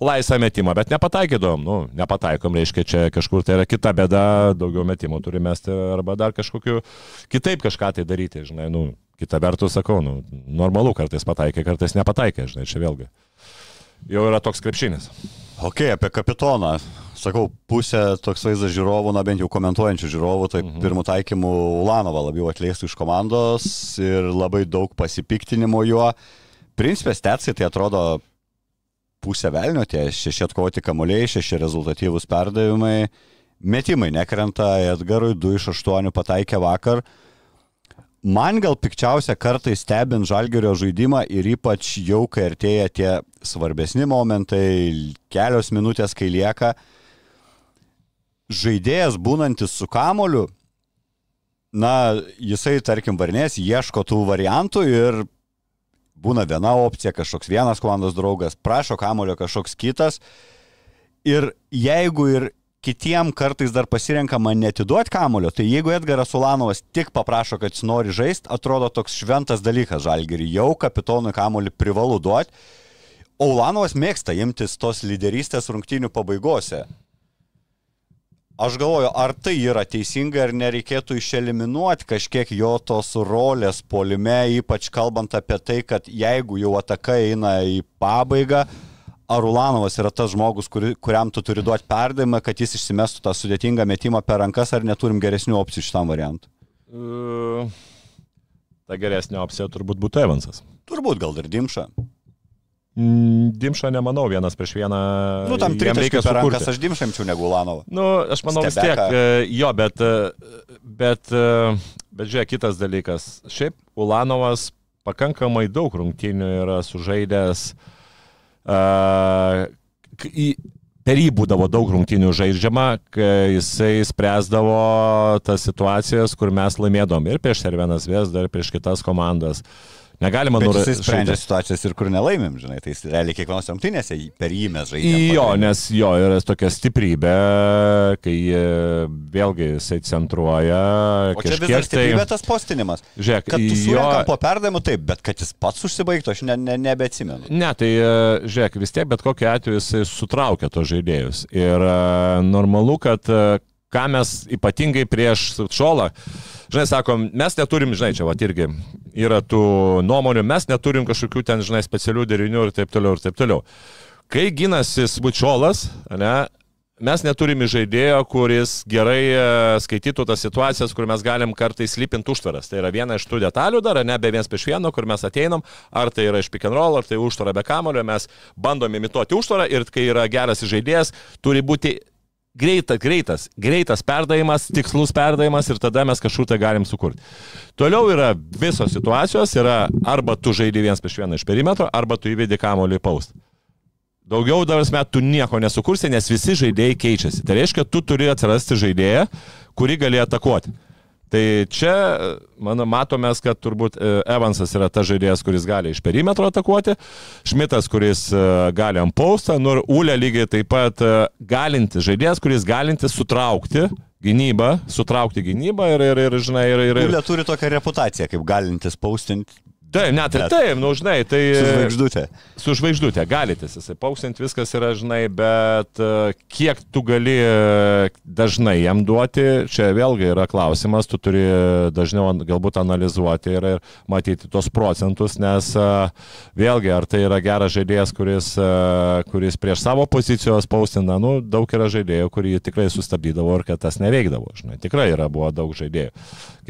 laisvą metimą, bet nepataikydom, nu, nepataikom, reiškia, čia kažkur tai yra kita bėda, daugiau metimų turime mesti arba dar kažkokiu kitaip kažką tai daryti, žinai, nu, kita vertus sakau, nu, normalu, kartais pataikai, kartais nepataikai, žinai, čia vėlgi. Jau yra toks krepšinis. Ok, apie kapitoną. Sakau, pusė toks vaizdas žiūrovų, na bent jau komentuojančių žiūrovų, tai mhm. pirmų taikymų Ulanovą labiau atleistų iš komandos ir labai daug pasipiktinimo juo. Principė, stetsai tai atrodo pusė velnio, tie šeši atkovoti kamuoliai, šeši rezultatyvūs perdavimai, metimai nekrenta, Edgarui 2 iš 8 pataikė vakar. Man gal pikčiausia kartais stebint žalgerio žaidimą ir ypač jau kai artėja tie svarbesni momentai, kelios minutės kai lieka, žaidėjas būnantis su kamoliu, na, jisai, tarkim, varnės, ieško tų variantų ir būna viena opcija, kažkoks vienas komandos draugas, prašo kamulio kažkoks kitas. Ir jeigu ir kitiem kartais dar pasirenkama netiduoti kamulio, tai jeigu Edgaras Ulanovas tik paprašo, kad jis nori žaisti, atrodo toks šventas dalykas žalgerį. Jau kapitonui kamulį privalu duoti. O Ulanovas mėgsta imtis tos lyderystės rungtynių pabaigose. Aš galvoju, ar tai yra teisinga, ar nereikėtų išeliminuoti kažkiek jo tos rolės polime, ypač kalbant apie tai, kad jeigu jau ataka eina į pabaigą, ar Ulanovas yra tas žmogus, kuri, kuriam tu turi duoti perdavimą, kad jis išsimestų tą sudėtingą metimą per rankas, ar neturim geresnių opcijų šitam variantui? Ta geresnė opcija turbūt būtų Evansas. Turbūt gal ir Dimša. Mm, Dimša nemanau vienas prieš vieną. Nu, tam jam tritaškių per rankas aš Dimšamčiau negu Ulanovą. Nu, aš manau vis tiek, e, jo, bet, e, bet, e, bet žiūrėk, kitas dalykas. Šiaip Ulanovas pakankamai daug rungtynių yra sužaidęs. Uh, per jį būdavo daug rungtynių žaidžiama, kai jisai spręsdavo tas situacijas, kur mes laimėdom ir prieš Servenas Vesdą, ir prieš kitas komandas. Negalima Bet nura- jisai sprendžia situacijas ir kur nelaimim, žinai, tai jis realiai kiekvienos rungtynėse per jį mes žaidžiame. Jo, nes jo yra tokia stiprybė, kai vėlgi jisai centruoja. O čia vis dar tai- stiprybė tas postinimas. Žiūrėk, Kad tu jo, po perdavimų taip, bet kad jis pats užsibaigtų, aš ne, ne, nebeatsimenu. Ne, tai e, žiūrėk, vis tiek bet kokiu atveju jisai sutraukia tos žaidėjus. Ir e, normalu, kad e, ką mes ypatingai prieš Šolą, žinai, sakom, mes neturim, žinai, čia va irgi yra tų nuomonių, mes neturim kažkokių ten, žinai, specialių derinių ir taip toliau, ir taip toliau. Kai ginasi Sbučiolas, ne, mes neturime žaidėjo, kuris gerai e, skaitytų tas situacijas, kur mes galim kartais lypinti užtvaras. Tai yra viena iš tų detalių dar, ne be viens prieš vieną, kur mes ateinam, ar tai yra iš pick and roll, ar tai užtvara be kamulio, mes bandom imituoti užtvarą ir kai yra geras žaidėjas, turi būti greitas, greitas, greitas perdavimas, tikslus perdavimas ir tada mes kažkur tai galim sukurti. Toliau yra visos situacijos, yra arba tu žaidži viens prieš vieną iš perimetro, arba tu įvedi kamolį į paustą. Daugiau dar metų tu nieko nesukursi, nes visi žaidėjai keičiasi. Tai reiškia, tu turi atsirasti žaidėją, kurį gali atakuoti. Tai čia, manau, matomės, kad turbūt e, Evansas yra tas žaidėjas, kuris gali iš perimetro atakuoti, Šmitas, kuris e, gali ant paustą, nu ir Ulė lygiai taip pat e, galintis žaidėjas, kuris galintis sutraukti gynybą, sutraukti gynybą ir, ir, ir žinai, ir, ir, ir... Ulė turi tokią reputaciją, kaip galintis paustinti Taip, net ir taip, nu, žinai, tai... su žvaigždutė. Su žvaigždutė, galite, jisai pausint viskas yra, žinai, bet e, kiek tu gali e, dažnai jam duoti, čia vėlgi yra klausimas, tu turi dažniau galbūt analizuoti ir, ir matyti tos procentus, nes e, vėlgi, ar tai yra geras žaidėjas, kuris, kuris prieš savo pozicijos paustina, nu, daug yra žaidėjų, kurį tikrai sustabdydavo ir kad tas neveikdavo, žinai, tikrai yra buvo daug žaidėjų.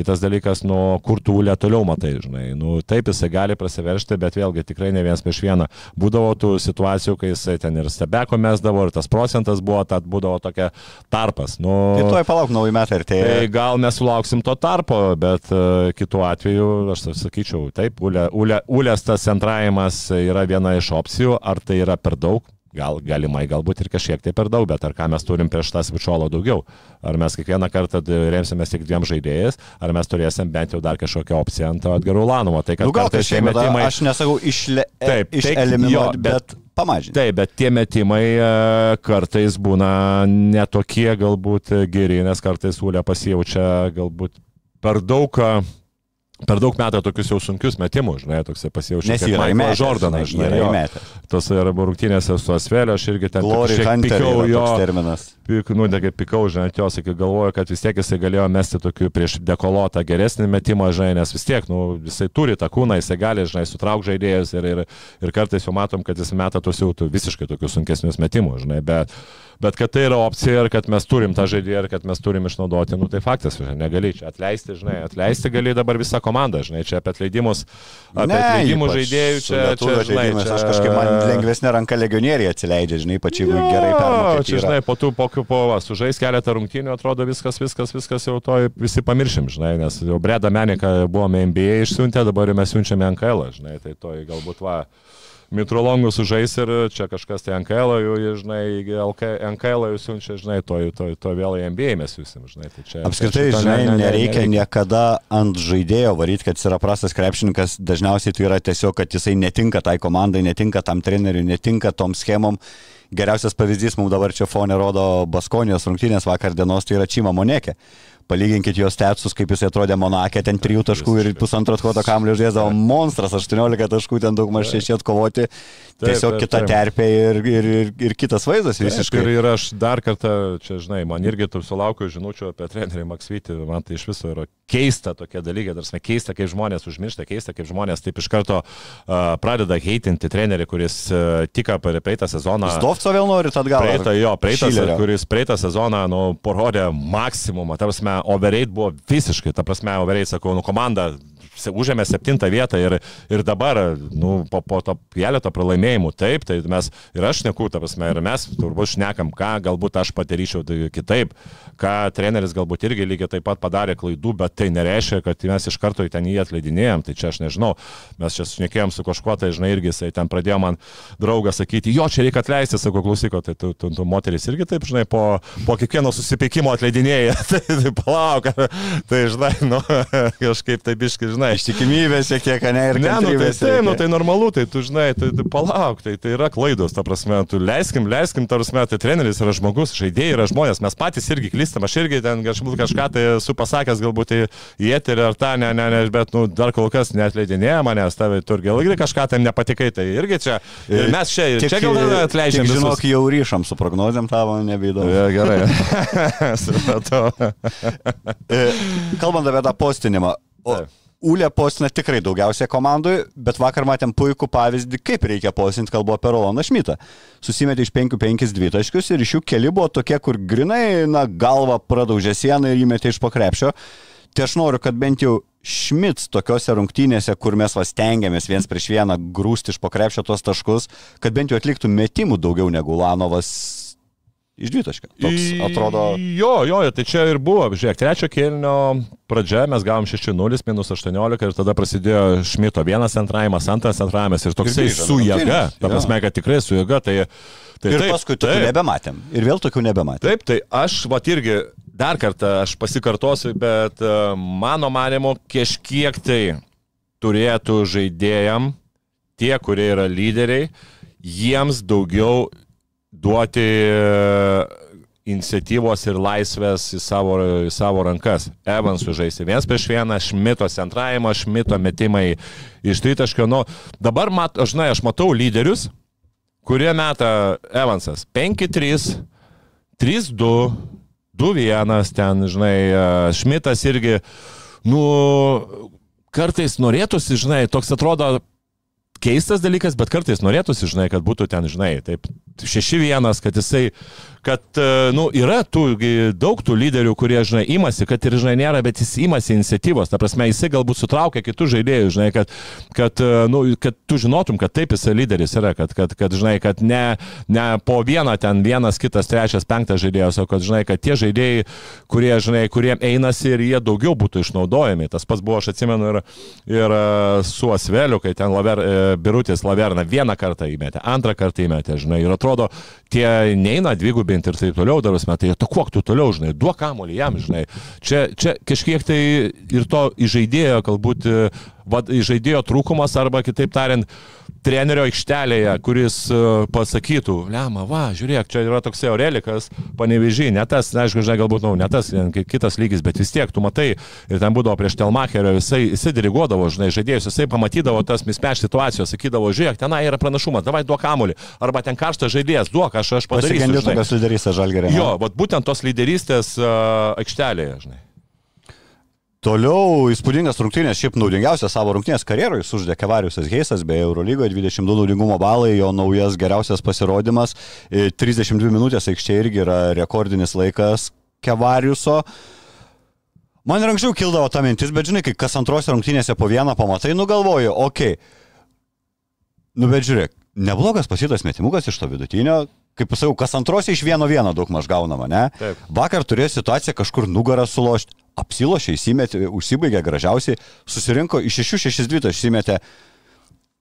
Kitas dalykas, nu, kur tu lė toliau matai, žinai, nu, taip jisai gali prasiveršti, bet vėlgi tikrai ne vienas prieš vieną. Būdavo tų situacijų, kai jisai ten ir stebeko mesdavo, ir tas procentas buvo, tad būdavo tokia tarpas. Nu, Tai tuoj palauk, nauji metai artėja. Tai gal mes sulauksim to tarpo, bet uh, kitu atveju, aš sakyčiau, taip, ulė, ulė, ulės tas centravimas yra viena iš opcijų, ar tai yra per daug, Gal, galimai galbūt ir kažkiek tai per daug, bet ar ką mes turim prieš tą svičiolo daugiau? Ar mes kiekvieną kartą remsimės tik dviem žaidėjais, ar mes turėsim bent jau dar kažkokią opciją ant Edgaro Ulanovo? Tai kad Nu, gal kažkiek, bet metimai... aš nesakau išle... Taip, tai- išeliminuoti, bet, bet- pamažinti. Taip, bet tie metimai e, kartais būna netokie galbūt geri, nes kartais Ulė pasijaučia galbūt per daug, e, per daug metą tokius jau sunkius metimus, žinai, toks pasijaučia. Nes yra įmetęs, Jordanas, žinai, yra įmetęs. Tos ir rungtynėse su Asvelio, aš irgi ten pikau jo, terminas. pik, nu, negi pikau, žinai, jos, kai galvoju, kad vis tiek jisai galėjo mesti tokiu prieš dekolotą geresnį metimą, žinai, nes vis tiek, nu, jisai turi tą kūną, jisai gali, žinai, sutrauk žaidėjus ir, ir, ir kartais jau matom, kad jis meta tos jau visiškai tokius sunkesnius metimus, žinai, bet, bet kad tai yra opcija ir kad mes turim tą žaidėją ir kad mes turim išnaudoti, nu, tai faktas, žinai, negali čia atleisti, žinai, atleisti gali dabar visą komandą, žinai, čia apie atleidimus, apie atleidimų ypač žaidėjų, čia, čia, žinai, čia, Aš kažkaip man lengvesnė ranka legionieriai atsileidžia, žinai, ypač jeigu gerai Jo, permokėti. Čia, žinai, po tų, po, po va, sužais keletą rungtynių, atrodo viskas, viskas, viskas jau to visi pamiršim, žinai, nes jau Breda Meniką buvome NBA išsiuntę, dabar jau mes siunčiame NKL, žinai, tai to galbūt va. Mitrolongų sužais ir čia kažkas tai NKL, jau, žinai, NKL jau siunčia, žinai, to, to, to vėl į NBA mes siūsim, žinai. Tai čia, Apskritai, šito žinai, ne- ne- nereikia nereikia. niekada ant žaidėjo varyti, kad jis yra prastas krepšininkas. Dažniausiai tai yra tiesiog, kad jisai netinka tai komandai, netinka tam treneriui, netinka tom schemom. Geriausias pavyzdys mums dabar čia fone rodo Baskonijos rungtynės vakar dienos, tai yra Čima Monekė. Palyginkit jos tetsus, kaip jis atrodė Monakė, ten 3 taškų ir pusantro atkoto kamlio žaidėjo monstras, 18 taškų, ten daug maž šeši atkovoti. Tiesiog kita terpė ir, ir, ir, ir kitas vaizdas visiškai. Ir, ir aš dar kartą, čia žinai, man irgi tu sulaukiu žinučių apie trenerį Maksvitį, man tai iš viso yra keista tokie dalykai, dar keista, kaip žmonės užmiršta, keista, kaip žmonės taip iš karto uh, pradeda heitinti trenerį, kuris uh, tik per praeitą sezoną. Zdovco vėl norit atgal. Praeitą, jo, praeitą, kuris praeitą sezoną, nu, parodė maksimumą, ta overrate buvo visiškai, ta prasme, overrate, sakau, nu, komanda užėmė septintą vietą ir, ir dabar, nu, po, po to keleto pralaimėjimų, taip, tai mes ir aš neku, ta prasme, ir mes turbūt šnekam, ką galbūt aš padaryčiau tai kitaip, ką treneris galbūt irgi lygiai taip pat padarė klaidų, bet tai nereiškia, kad mes iš karto ten jį atleidinėjom, tai čia aš nežinau, mes čia šnekėjom su kažkuo, tai žinai, irgi jisai ten pradėjo man draugas sakyti, jo, čia reikia atleisti, sakau, klausyko, tai tu, tu, tu moteris irgi taip, žinai, po, po kiekvieno susipykimo atleidinėja, (laughs) tai, tai palauk, tai žinai, nu, (laughs) kažkaip taip iški, žinai. Ištikimybės šiek tiek, ne, ir Ne, nu, tai, tai, nu, tai normalu, tai tu žinai, tai, tai palauk, tai, tai yra klaidos, ta prasme, tu leiskim, leiskim, ta prasme, tai treneris yra žmogus, žaidėjai yra žmonės, mes patys irgi klystam, aš irgi ten kažkaip kažką tai esu pasakęs, galbūt į, į eterį ar tą, ne, ne, ne, bet, nu, dar kol kas neatleidinėja manęs, tavai tu irgi irgi kažką tam nepatikai, tai irgi čia, ir mes čia, Tik- čia gal atleidžiam. Žinok, jau ryšam su prognozėm tavo, nebeįdomu. Ja, gerai. (laughs) (laughs) Supratau. E, Kalbant apie tą postinimą. O, Taip. Ulė postina tikrai daugiausiai komandui, bet vakar matėm puikų pavyzdį, kaip reikia postinti, kalbu apie Rolandą Šmitą. Susimetė iš 5-5 dvitaškius ir iš jų keli buvo tokie, kur grinai, na, galva pradaužė sieną ir įmetė iš pokrepšio. Tai aš noriu, kad bent jau Šmits tokiuose rungtynėse, kur mes vas tengiamės viens prieš vieną grūsti iš pokrepšio tos taškus, kad bent jau atliktų metimų daugiau negu Lanovas iš dvitaškio. Toks atrodo. Jo, jo, tai čia ir buvo. Žiūrėk, trečio kėlinio pradžia mes gavom 6-0, minus 18 ir tada prasidėjo Šmito vienas antravimas, antras antravimas ir toksai su jėga. Ta prasme, kad tikrai su jėga. Tai, tai Ir taip, paskui tokių taip. nebematėm. Ir vėl tokių nebematėm. Taip, tai aš, va irgi, dar kartą aš pasikartosiu, bet e, mano manimo, kažkiek tai turėtų žaidėjam, tie, kurie yra lyderiai, jiems daugiau duoti e, iniciatyvos ir laisvės į savo, į savo rankas. Evansų žaisti vienas prieš vieną, Šmito centravimą, Šmito metimai iš tritaškio. Nu, dabar, mat, žinai, aš matau lyderius, kurie meta Evansas 5-3, 3-2, 2-1, ten, žinai, e, Šmitas irgi, nu, kartais norėtųsi, žinai, toks atrodo keistas dalykas, bet kartais norėtųsi, žinai, kad būtų ten, žinai, taip, 6-1, kad jisai, kad, e, nu, yra tų, daug tų lyderių, kurie, žinai, imasi, kad ir, žinai, nėra, bet jis imasi iniciatyvos, ta prasme, jisai galbūt sutraukia kitus žaidėjus, žinai, kad, kad, e, nu, kad tu žinotum, kad taip jisai lyderis yra, kad, kad, kad žinai, kad ne, ne po vieną ten vienas, kitas, trečias, penktas žaidėjas, o kad, žinai, kad tie žaidėjai, kurie, žinai, kuriem einasi ir jie daugiau būtų išnaudojami. Tas pats buvo, aš atsimenu, ir, ir e, su Asveliu, kai ten laver, Birutis Laverna vieną kartą įmetė, antrą kartą įmetė, žinai, ir atrodo, atrodo, tie neina dvigubinti ir taip toliau, daros metai, tu kuok tu toliau, žinai, duok kamolį jam, žinai. Čia, čia kažkiek tai ir to įžaidėjo, galbūt, vad, įžaidėjo trūkumas arba kitaip tariant, trenerio aikštelėje, kuris uh, pasakytų, lemą, va, žiūrėk, čia yra toksai Aurelikas, panevežiai, ne tas, na, aišku, žinai, galbūt, na, nu, ne tas, kitas lygis, bet vis tiek tu matai, ir ten būdavo prieš Telmacherio, jisai, jisai diriguodavo, žinai, žaidėjus, jisai pamatydavo tas mispeš situacijos, sakydavo, žiūrėk, tenai yra pranašumas, davai duok kamulį, arba ten karštas žaidėjas, duok, aš, aš padarysiu. Pasigendė tokios lyderystės žalgerė. Jo, vat būtent tos lyderystės uh, aikštelėje, žinai. Toliau įspūdingas rungtynės, šiaip naudingiausias savo rungtynės karjeroje suždė Kevariusas Heisas, beje, Eurolygoje 22 naudingumo balai, jo naujas geriausias pasirodymas, 32 e, minutės aikštė irgi yra rekordinis laikas Kevariuso. Man ir anksčiau kildavo ta mintis, bet žinai, kai kas antros rungtynėse po vieną pamatai, nugalvoju, okei. Okay. Nu bet žiūrėk, neblogas pasitas metimukas iš to vidutinio, kaip pasakau, kas antros iš vieno vieno daug maž gaunama, ne? Taip. Vakar turėjo situaciją kažkur nugarą sulošti apsilošė, įsimetė, užsibaigė gražiausiai, susirinko iš 6-6-2 išsimetė.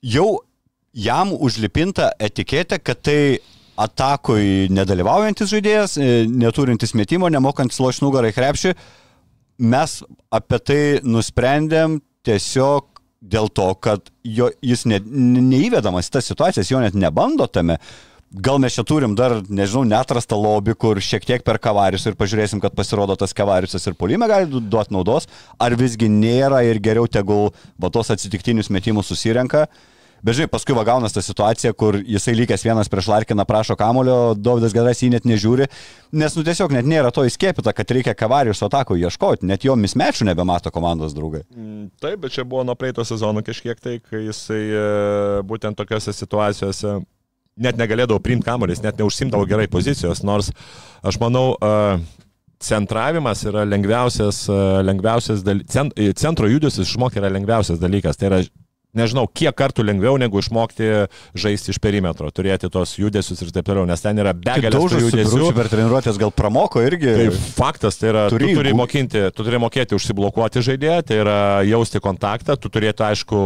Jau jam užlipinta etiketė, kad tai atakui nedalyvaujantis žaidėjas, e, neturintis metimo, nemokantis loš nugarą į krepšį. Mes apie tai nusprendėm tiesiog dėl to, kad jo, jis ne, neįvedamas į tas situacijas, jo net nebando tame. Gal mes čia turim dar, nežinau, netrastą lobį, kur šiek tiek per kavarius ir pažiūrėsim, kad pasirodo tas kavariusas ir polime gali duoti naudos, ar visgi nėra ir geriau tegul va tos atsitiktinius metimus susirenka. Bet žinai, paskui va gaunas ta situacija, kur jisai lygęs vienas prieš Larkiną prašo kamulio, Dovydas Gadas jį net nežiūri, nes nu tiesiog net nėra to įskėpita, kad reikia kavarius atako ieškoti, net jo mismečių nebemato komandos draugai. Mm, taip, bet čia buvo nuo praeito sezono kažkiek tai, kai jisai e, būtent tokiuose situacijose net negalėdavo priimti kamuolys, net neužsimdavo gerai pozicijos, nors aš manau, centravimas yra lengviausias, lengviausias dalykas, centro judesius išmokti yra lengviausias dalykas. Tai yra nežinau, kiek kartų lengviau negu išmokti žaisti iš perimetro, turėti tos judesius ir taip toliau, nes ten yra begalė judesių. Per treniruotės gal pramoko irgi. Tai faktas, tai yra, turi, tu turi, mokinti, tu turi mokėti užsiblokuoti žaidėją, tai yra jausti kontaktą, tu turėtų, aišku,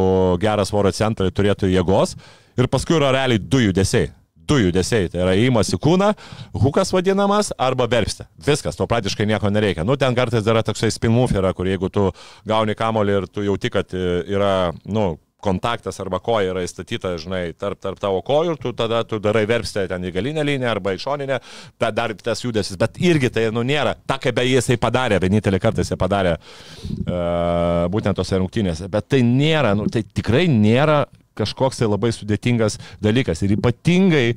gerą svorio centrą, turėtų jėgos ir paskui yra realiai du judesiai. Du judesiai, tai yra įimas į kūną, hukas vadinamas, arba verpsti. Viskas, to praktiškai nieko nereikia. Nu, ten kartais yra toksai spin move yra, kur jeigu tu gauni kamolį ir tu jauti, kad yra, nu, kontaktas arba koja yra įstatyta, žinai, tarp, tarp tavo kojų ir tu tada tu darai verpstę ten į galinę liniją arba į šoninę, ta, dar tas judesis, bet irgi tai, nu, nėra, ta kaip beje jisai padarė, vienintelį kartą jisai padarė uh, būtent tose rungtynėse, bet tai nėra, nu, tai tikrai nėra kažkoks tai labai sudėtingas dalykas. Ir ypatingai,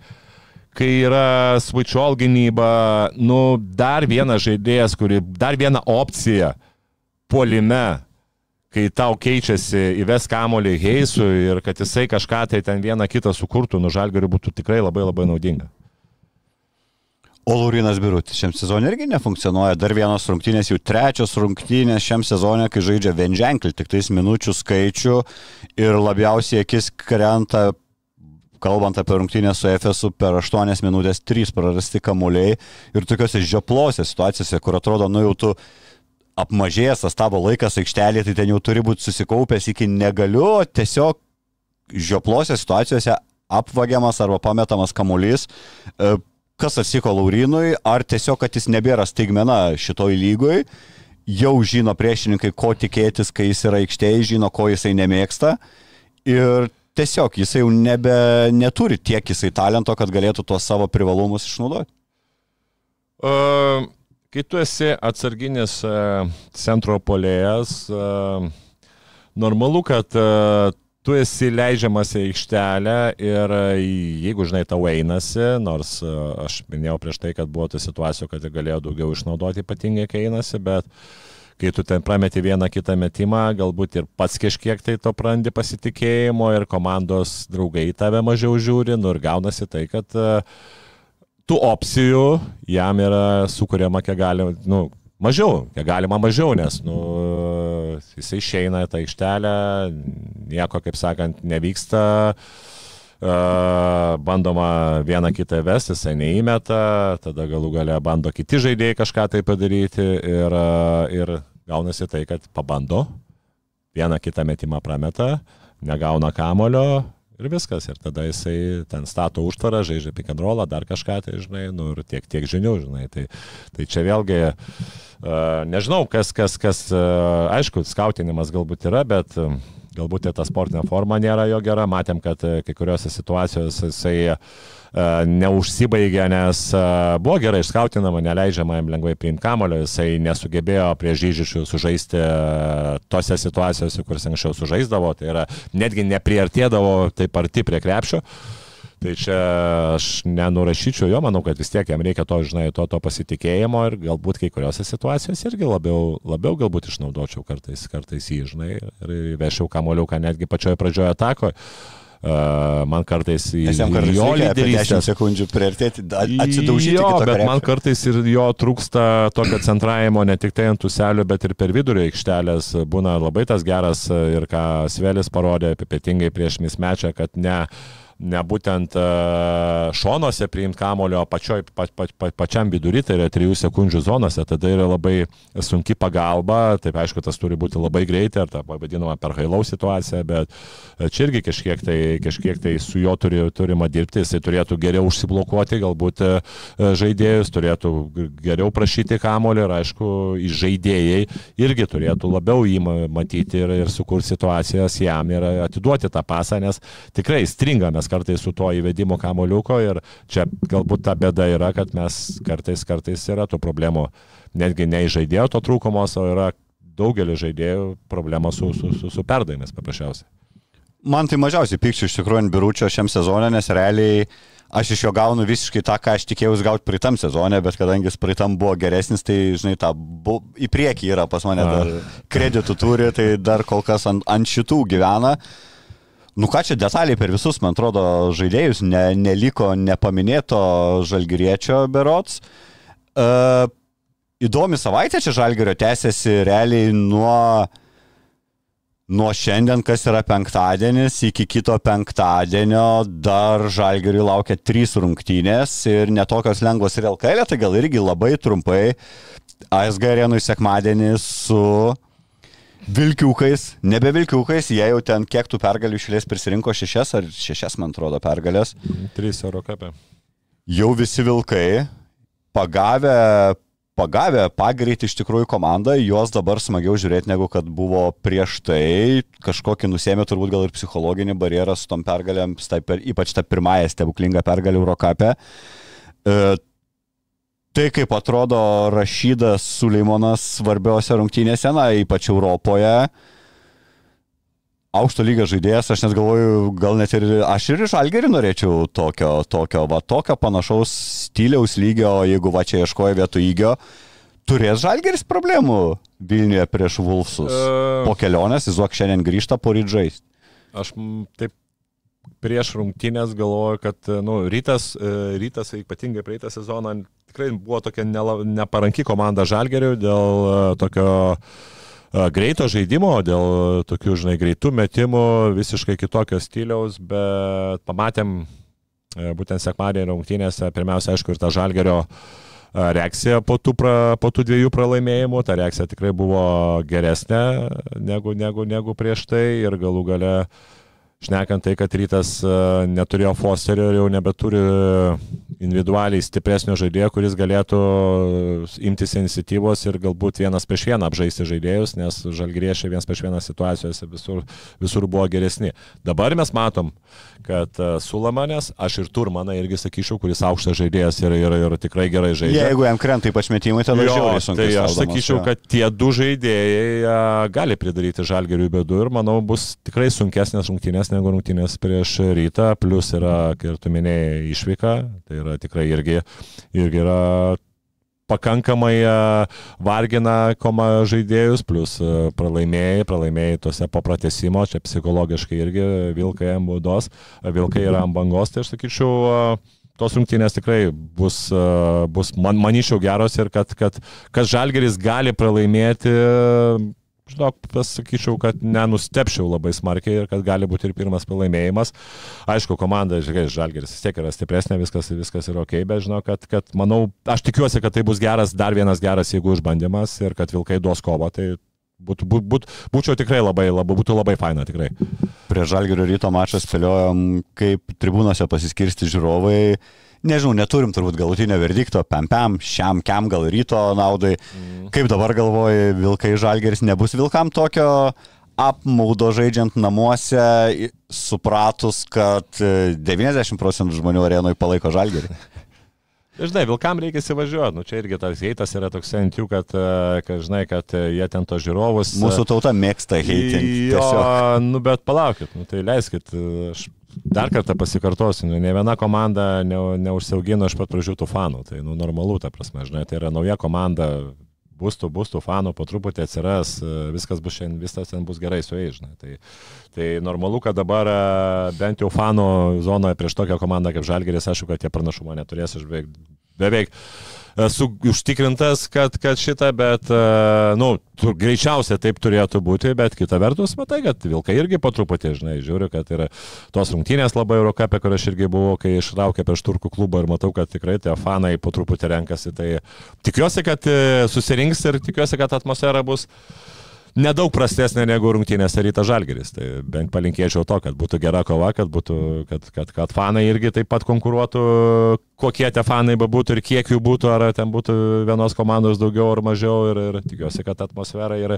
kai yra switch-all gynyba, nu, dar vienas žaidėjas, kuri, dar viena opcija puolime, kai tau keičiasi įves kamolį Heisui ir kad jisai kažką tai ten vieną kitą sukurtų, nužalgariu būtų tikrai labai labai naudinga. O Laurinas Birutis šiam sezonui irgi nefunkcionuoja. Dar vienos rungtynės, jau trečios rungtynės šiam sezonui, kai žaidžia vienženklį, tik tais minučių skaičių ir labiausiai akis krenta, kalbant apie rungtynę su FSU, per 8 minutės 3 prarasti kamuoliai ir tokiuose žioplose situacijose, kur atrodo, nu jau tu apmažėjęs tas tavo laikas aikštelėje, tai ten jau turi būti susikaupęs iki negaliu, tiesiog žioplose situacijose apvagiamas arba pametamas kamuolys e, kas atsiko Laurinui, ar tiesiog, kad jis nebėra stigmena šitoj lygoj, jau žino priešininkai, ko tikėtis, kai jis yra aikštėje, žino, ko jisai nemėgsta. Ir tiesiog jisai jau nebe, neturi tiek jisai talento, kad galėtų tuos savo privalumus išnaudoti. Uh, kai tu esi atsarginis uh, centro polėjas, uh, normalu, kad uh, tu esi leidžiamas į aikštelę ir e, jeigu, žinai, tau einasi, nors e, aš minėjau prieš tai, kad buvo ta situacija, kad galėjo daugiau išnaudoti, ypatingai kai einasi, bet kai tu ten prameti vieną kitą metimą, galbūt ir pats kažkiek tai to prandi pasitikėjimo ir komandos draugai tave mažiau žiūri, nu ir gaunasi tai, kad uh, tų opcijų jam yra sukūriama kiek galima, nu, mažiau, kiek galima mažiau, nes, nu, jisai išeina į tą aikštelę, nieko, kaip sakant, nevyksta, uh, bandoma vieną kitą vesti, jisai neįmeta, tada galų gale bando kiti žaidėjai kažką tai padaryti ir, uh, ir gaunasi tai, kad pabando, vieną kitą metimą prameta, negauna kamulio Ir viskas, ir tada jisai ten stato užtvarą, žaidžia pick and rollą, dar kažką, tai žinai, nu ir tiek, tiek žinių, žinai. Tai, tai čia vėlgi, uh, nežinau, kas, kas, kas, uh, aišku, skautinimas galbūt yra, bet uh, galbūt ir ta sportinė forma nėra jo gera. Matėm, kad uh, kai kuriuose situacijose jisai uh, neužsibaigė, nes buvo gerai išskautinama, neleidžiama jam lengvai priimti kamulio, jisai nesugebėjo prieš žyžičių sužaisti tose situacijose, kuriuose anksčiau sužaisdavo, tai yra netgi nepriartėdavo taip arti prie krepšio. Tai čia aš nenurašyčiau jo, manau, kad vis tiek jam reikia to, žinai, to, to pasitikėjimo ir galbūt kai kuriuose situacijose irgi labiau, labiau galbūt išnaudočiau kartais, kartais jį, žinai, ir vešiau kamoliuką netgi pačioje pradžioje atakoje. Man kartais į jo reikia apie 10 lyderystės. sekundžių priartėti, atsidaužyti. Jo, bet krepšio. man kartais ir jo trūksta tokio centravimo ne tik tai ant ūselių, bet ir per vidurio aikštelės. Būna labai tas geras ir ką Svelis parodė, ypatingai prieš mismečą, kad ne ne būtent e, šonuose priimti kamulio, pačioj, pa, pa, pa, pačiam vidury, tai yra 3 sekundžių zonose, tada yra labai sunki pagalba, taip aišku, tas turi būti labai greitai, ar ta vadinama per hailau situacija, bet e, čia irgi kažkiek tai, kažkiek tai su juo turi, turima dirbti, jisai turėtų geriau užsiblokuoti, galbūt e, žaidėjus, turėtų geriau prašyti kamulio ir aišku, žaidėjai irgi turėtų labiau jį ma- matyti ir, ir sukurti situacijas jam ir atiduoti tą pasą, nes tikrai stringa mes kartais su tuo įvedimu kamoliuko ir čia galbūt ta bėda yra, kad mes kartais, kartais yra tų problemų, netgi ne iš žaidėjo to trūkumos, o yra daugelis žaidėjų problema su, su, su, su perdavimais paprasčiausiai. Man tai mažiausiai pykčių iš tikrųjų ant biručio šiam sezonė, nes realiai aš iš jo gaunu visiškai tą, ką aš tikėjausi gauti praeitam sezonė, bet kadangi jis praeitam buvo geresnis, tai, žinai, tą bu... į priekį yra pas mane dar kreditų turi, tai dar kol kas ant, ant šitų gyvena. Nu ką čia detaliai per visus, man atrodo, žaidėjus ne, neliko nepaminėto žalgiriečio berots. Uh, įdomi savaitė čia žalgerio tęsiasi realiai nuo Nuo šiandien, kas yra penktadienis, iki kito penktadienio dar žalgeriui laukia trys rungtynės ir netokios lengvos ir LKL, tai gal irgi labai trumpai. ASG arenui sekmadienį su Vilkiukais, nebe Vilkiukais, jie jau ten kiek tų pergalių išėlės prisirinko šešias ar šešias, man atrodo, pergalės. 3 euro kapė. Jau visi Vilkai pagavę, pagavę pagreitį iš tikrųjų komandą, juos dabar smagiau žiūrėti negu kad buvo prieš tai. Kažkokį nusėmė turbūt gal ir psichologinį barjerą su tom pergalėm, per, ypač tą pirmąją stebuklingą pergalę Eurocapę. E, tai kaip atrodo Rašydas Suleimonas svarbiausiose rungtynėse, na, ypač Europoje. Aukšto lygio žaidėjas, aš net galvoju, gal net ir aš ir iš Algerį norėčiau tokio, tokio, va, tokio panašaus stiliaus lygio, jeigu va čia ieškoja vietų lygio. Turės Žalgeris problemų Vilniuje prieš Vulfsus. E. Po kelionės jis zuok šiandien grįžta po rydžais. Aš taip prieš rungtynės galvoju, kad nu, rytas, e, rytas, ypatingai praeitą sezoną, tikrai buvo tokia nela, neparanki komanda Žalgeriu dėl e, tokio e, greito žaidimo, dėl tokių, žinai, greitų metimų, visiškai kitokio stiliaus, bet pamatėm e, būtent sekmadienį rungtynėse, pirmiausia, aišku, ir tą Žalgerio reakcija po tų, pra, po tų dviejų pralaimėjimų, ta reakcija tikrai buvo geresnė negu, negu, negu prieš tai ir galų gale šnekant tai, kad rytas e, neturėjo Fosterio ir jau nebeturi individualiai stipresnio žaidėjo, kuris galėtų imtis iniciatyvos ir galbūt vienas prieš vieną apžaisti žaidėjus, nes žalgriešiai vienas prieš vieną situacijose visur, visur buvo geresni. Dabar mes matom, kad e, Sulamanės, aš ir Turmaną irgi sakyčiau, kuris aukštas žaidėjas ir, ir, ir tikrai gerai žaidžia. Jeigu jam krenta ypač metimai, tada Jo, žiauriai sunku. tai aš sakyčiau, kad tie du žaidėjai gali pridaryti žalgeriui bėdų ir manau bus tikrai sunkesnės rungtynės negu rungtynės prieš rytą, plus yra, kaip tu minėjai, išvyka, tai yra tikrai irgi, irgi yra pakankamai a, vargina koma žaidėjus, plus a, pralaimėjai, pralaimėjai tose po pratesimo, čia psichologiškai irgi vilkai ant baudos, a, vilkai yra ant bangos, tai aš sakyčiau, tos rungtynės tikrai bus, bus man, manyčiau, geros ir kad, kad, kad Žalgeris gali pralaimėti, žinok, pasakyčiau, kad nenustepčiau labai smarkiai ir kad gali būti ir pirmas pralaimėjimas. Aišku, komanda, žiūrėk, Žalgeris vis tiek yra stipresnė, viskas, viskas yra ok, bet žinau, kad, kad manau, aš tikiuosi, kad tai bus geras, dar vienas geras jėgų išbandymas ir kad Vilkai duos kovą, tai būtų, būt, būt, būčiau tikrai labai, labai, būtų labai faina, tikrai. Prie Žalgirio ryto mačą spėliojom, kaip tribūnose pasiskirsti žiūrovai. Nežinau, neturim turbūt galutinio verdikto, pam pam, šiam kiam gal ryto naudai. Mm. Kaip dabar galvoji, Vilkai Žalgeris nebus Vilkam tokio apmaudo žaidžiant namuose, supratus, kad 90 procentų žmonių arenoje palaiko Žalgerį. (laughs) Žinai, vilkam reikia įsivažiuoti, nu čia irgi tas heitas yra toks ant jų, kad, e, kad, žinai, kad e, jie ten to žiūrovus. E, Mūsų tauta mėgsta heitinti. Jo, nu bet palaukit, nu tai leiskit, aš dar kartą pasikartosiu, nu, ne viena komanda ne, neužsiaugino iš pat pradžių tų fanų, tai nu, normalu, ta prasme, žinai, tai yra nauja komanda, bus tų, bus tų fanų, po truputį atsiras, viskas bus šiandien, viskas ten bus gerai su jais, žinai. Tai, tai normalu, kad dabar bent jau fanų zonoje prieš tokią komandą kaip Žalgeris, aišku, kad tie pranašumą neturės, aš beveik, beveik esu užtikrintas, kad, kad šitą, bet, e, nu, tu, greičiausiai taip turėtų būti, bet kita vertus, matai, kad Vilkai irgi po truputį, žinai, žiūriu, kad yra tos rungtynės labai Eurocapė, kur aš irgi buvau, kai išraukė prieš turkų klubą ir matau, kad tikrai tie fanai po truputį renkasi. Tai tikiuosi, kad e, susirinks ir tikiuosi, kad atmosfera bus nedaug prastesnė negu rungtynėse ryta žalgeris. Tai bent palinkėčiau to, kad būtų gera kova, kad, būtų, kad, kad, kad fanai irgi taip pat konkuruotų, kokie tie fanai bebūtų ir kiek jų būtų, ar ten būtų vienos komandos daugiau ar mažiau. Ir, ir tikiuosi, kad atmosfera ir,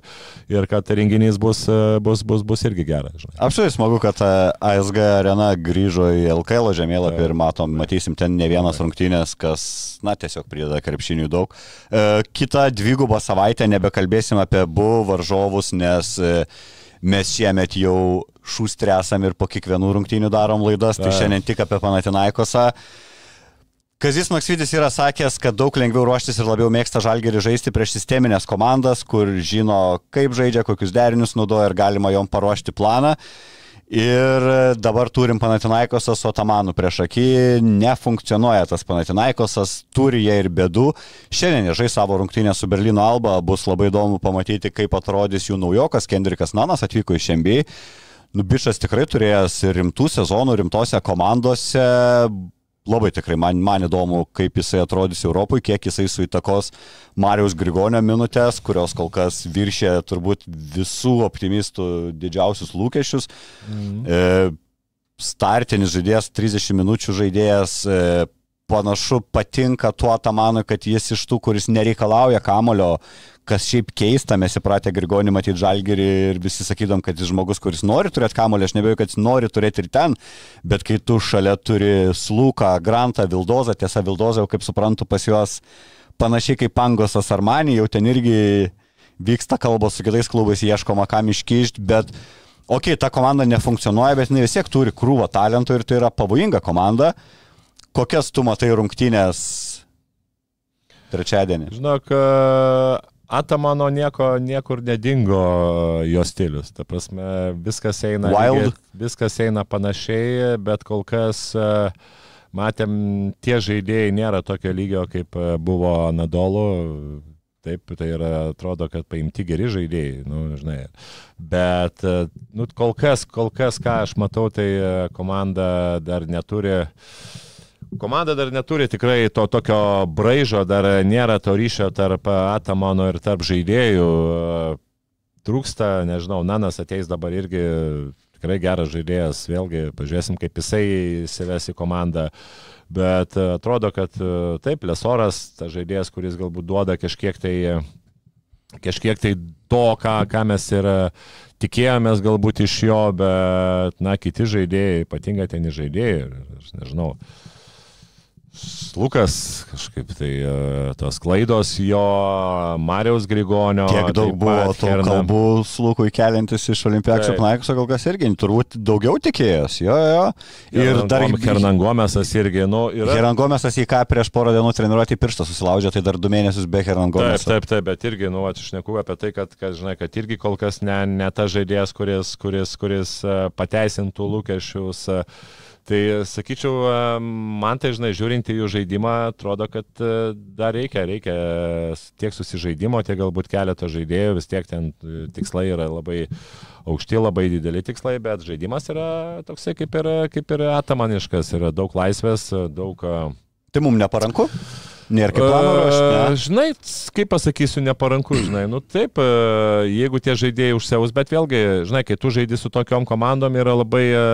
ir kad renginys bus, bus, bus, bus irgi geras. Apštai smagu, kad e, ASG arena grįžo į LKL žemėlapį ir matom, matysim ten ne vienas rungtynės, kas, na, tiesiog prideda krepšinių daug. E, kita dvigubą savaitę nebekalbėsim apie bu varžovų varžovus, nes e, mes šiemet jau šūstrė esam ir po kiekvienų rungtynių darom laidas, tai šiandien tik apie Panatinaikosą. Kazis Maksvidis yra sakęs, kad daug lengviau ruoštis ir labiau mėgsta žalgerį žaisti prieš sisteminės komandas, kur žino, kaip žaidžia, kokius derinius naudoja ir galima jom paruošti planą. Ir dabar turim Panatinaikosas su Otamanu prieš akį, nefunkcionuoja tas Panatinaikosas, turi jie ir bėdų. Šiandien jie žais savo rungtynę su Berlyno Alba, bus labai įdomu pamatyti, kaip atrodys jų naujokas Kendrikas Nanas atvyko iš NBA. Nubišas tikrai turėjęs rimtų sezonų, rimtose komandose, labai tikrai man, man įdomu, kaip jisai atrodys Europoje, kiek jisai suitakos Marijos Grigonio minutės, kurios kol kas viršė turbūt visų optimistų didžiausius lūkesčius. Mm. E, startinis žaidėjas, 30 minučių žaidėjas, e, panašu patinka tuo Tamanui, kad jis iš tų, kuris nereikalauja kamulio, kas šiaip keista, mes įpratę Grigonį matyti žalgerį ir visi sakydom, kad jis žmogus, kuris nori turėti kamulį, aš nebejoju, kad jis nori turėti ir ten, bet kai tu šalia turi Slūką, Grantą, Vildozą, tiesa, Vildozą jau kaip suprantu pas juos panašiai kaip Pangosas Armanį, jau ten irgi vyksta kalbos su kitais klubais, ieškoma kam iškišti, bet okei, okay, ta komanda nefunkcionuoja, bet jinai vis tiek turi krūvą talentų ir tai yra pavojinga komanda. Kokias tu matai rungtynės trečiadienį? Žinok, Atamano nieko, niekur nedingo jo stilius. Ta prasme, viskas eina, lygiai, viskas eina panašiai, bet kol kas matėm, tie žaidėjai nėra tokio lygio, kaip buvo Nadolo. Taip, tai yra, atrodo, kad paimti geri žaidėjai, nu, žinai. Bet, nu, kol kas, kol kas, ką aš matau, tai komanda dar neturi uh, Komanda dar neturi tikrai to tokio braižo, dar nėra to ryšio tarp Atamano ir tarp žaidėjų. Trūksta, nežinau, Nanas ateis dabar irgi tikrai geras žaidėjas, vėlgi pažiūrėsim, kaip jisai įsives į komandą. Bet atrodo, kad taip, Lesoras, tas žaidėjas, kuris galbūt duoda kažkiek tai, kažkiek tai to, ką, ką mes ir tikėjomės galbūt iš jo, bet, na, kiti žaidėjai, ypatingai ten žaidėjai, aš nežinau, Lukas, kažkaip tai e, tos klaidos jo, Marijos Grigonio. Kiek daug buvo to Herna... kalbų slukui keliantis iš Olimpiakso Pnaikso, kol kas irgi turbūt daugiau tikėjos. Jo, jo. Ir Hernangom, dar Hernangomesas irgi, nu, yra. Hernangomesas į ką prieš porą dienų treniruoti pirštą susilaužė, tai dar du mėnesius be Hernangomesas. Taip, taip, taip, bet irgi, nu, aš neku apie tai, kad, kad, žinai, kad irgi kol kas ne, ne ta žaidėjas, kuris, kuris, kuris e, pateisintų lūkesčius. Uh, Tai sakyčiau, man tai, žinai, žiūrint į jų žaidimą, atrodo, kad e, dar reikia, reikia tiek susižaidimo, tiek galbūt keleto žaidėjų, vis tiek ten e, tikslai yra labai aukšti, labai dideli tikslai, bet žaidimas yra toksai kaip ir, kaip ir atamaniškas, yra daug laisvės, daug... Tai mums neparanku? Nėra kaip plano ruošti. E, ne? Žinai, kaip pasakysiu, neparanku, žinai. Nu taip, e, jeigu tie žaidėjai užsiaus, bet vėlgi, žinai, kai tu žaidži su tokiom komandom, yra labai e,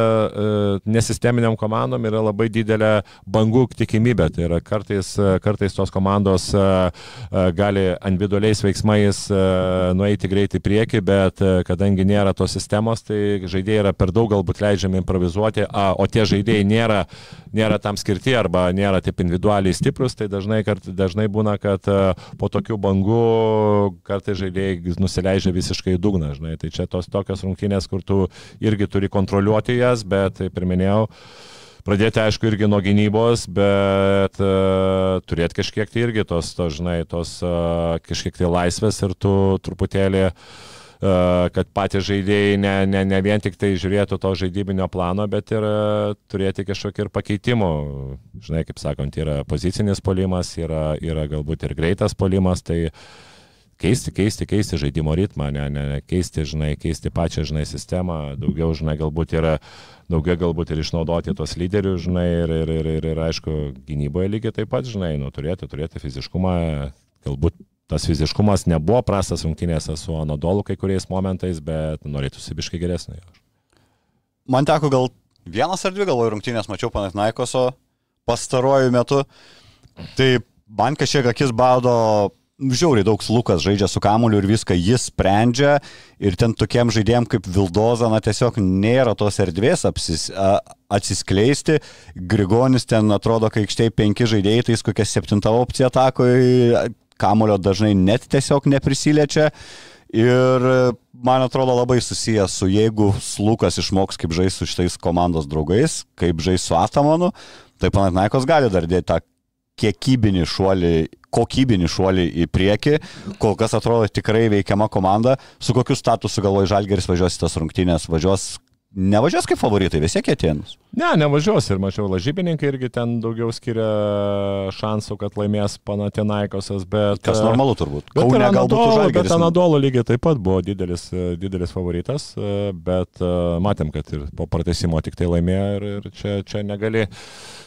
nesisteminiam komandom, yra labai didelė bangų tikimybė. Tai yra kartais, kartais tos komandos gali individualiais veiksmais nueiti greitai į priekį, bet kadangi nėra tos sistemos, tai žaidėjai yra per daug galbūt leidžiami improvizuoti, o tie žaidėjai nėra, nėra tam skirti arba nėra taip individualiai stiprus, tai dažnai, kart, dažnai būna, kad e, po tokių bangų kartais žaidėjai nusileidžia visiškai į dugną, žinai. Tai čia tos tokios rungtynės, kur tu irgi turi kontroliuoti jas, bet, kaip ir minėjau, Pradėti, aišku, irgi nuo gynybos, bet uh, turėti kažkiek tai irgi tos, to, žinai, tos uh, kažkiek tai laisvės ir tu truputėlį uh, kad patys žaidėjai ne, ne, ne vien tik tai žiūrėtų to žaidybinio plano, bet ir uh, turėti kažkokį ir pakeitimų. Žinai, kaip sakant, yra pozicinis polimas, yra, yra galbūt ir greitas polimas, tai keisti, keisti, keisti žaidimo ritmą, ne, ne, ne keisti, žinai, keisti pačią, žinai, sistemą, daugiau, žinai, galbūt yra daugiau galbūt ir išnaudoti tos lyderius, žinai, ir, ir, ir, ir, ir aišku, gynyboje lygiai taip pat, žinai, nu, turėti, turėti fiziškumą, galbūt tas fiziškumas nebuvo prastas rungtynėse su Anadolu kai kuriais momentais, bet norėtųsi biškai geresnio. Man teko gal vienas ar dvi galvoju rungtynės, mačiau Panatnaikoso pastaruoju metu. Tai man kažkiek akis bado žiauriai daug Lukas žaidžia su kamuoliu ir viską jis sprendžia ir ten tokiem žaidėjim kaip Vildoza, na tiesiog nėra tos erdvės apsis, a, atsiskleisti. Grigonis ten atrodo, kai aikštėje penki žaidėjai, tai jis kokia septinta opcija atakoje, kamulio dažnai net tiesiog neprisiliečia. Ir man atrodo labai susijęs su jeigu Lukas išmoks kaip žaisti su šitais komandos draugais, kaip žaisti su Atamonu, tai Panatnaikos gali dar dėti tą kiekybinį šuolį, kokybinį šuolį į priekį. Kol kas atrodo tikrai veikiama komanda. Su kokiu statusu galvoja Žalgeris važiuos į tas rungtynės, važiuos nevažiuos kaip favoritai, vis tiek atėnus. Ne, nevažiuos ir mačiau, lažybininkai irgi ten daugiau skiria šansų, kad laimės Panatinaikosas, bet... Kas normalu turbūt. Bet Kaune Anadolo, bet Anadolo lygiai taip pat buvo didelis, didelis favoritas, bet e, matėm, kad ir po pratesimo tik tai laimėjo ir, ir čia, čia negali,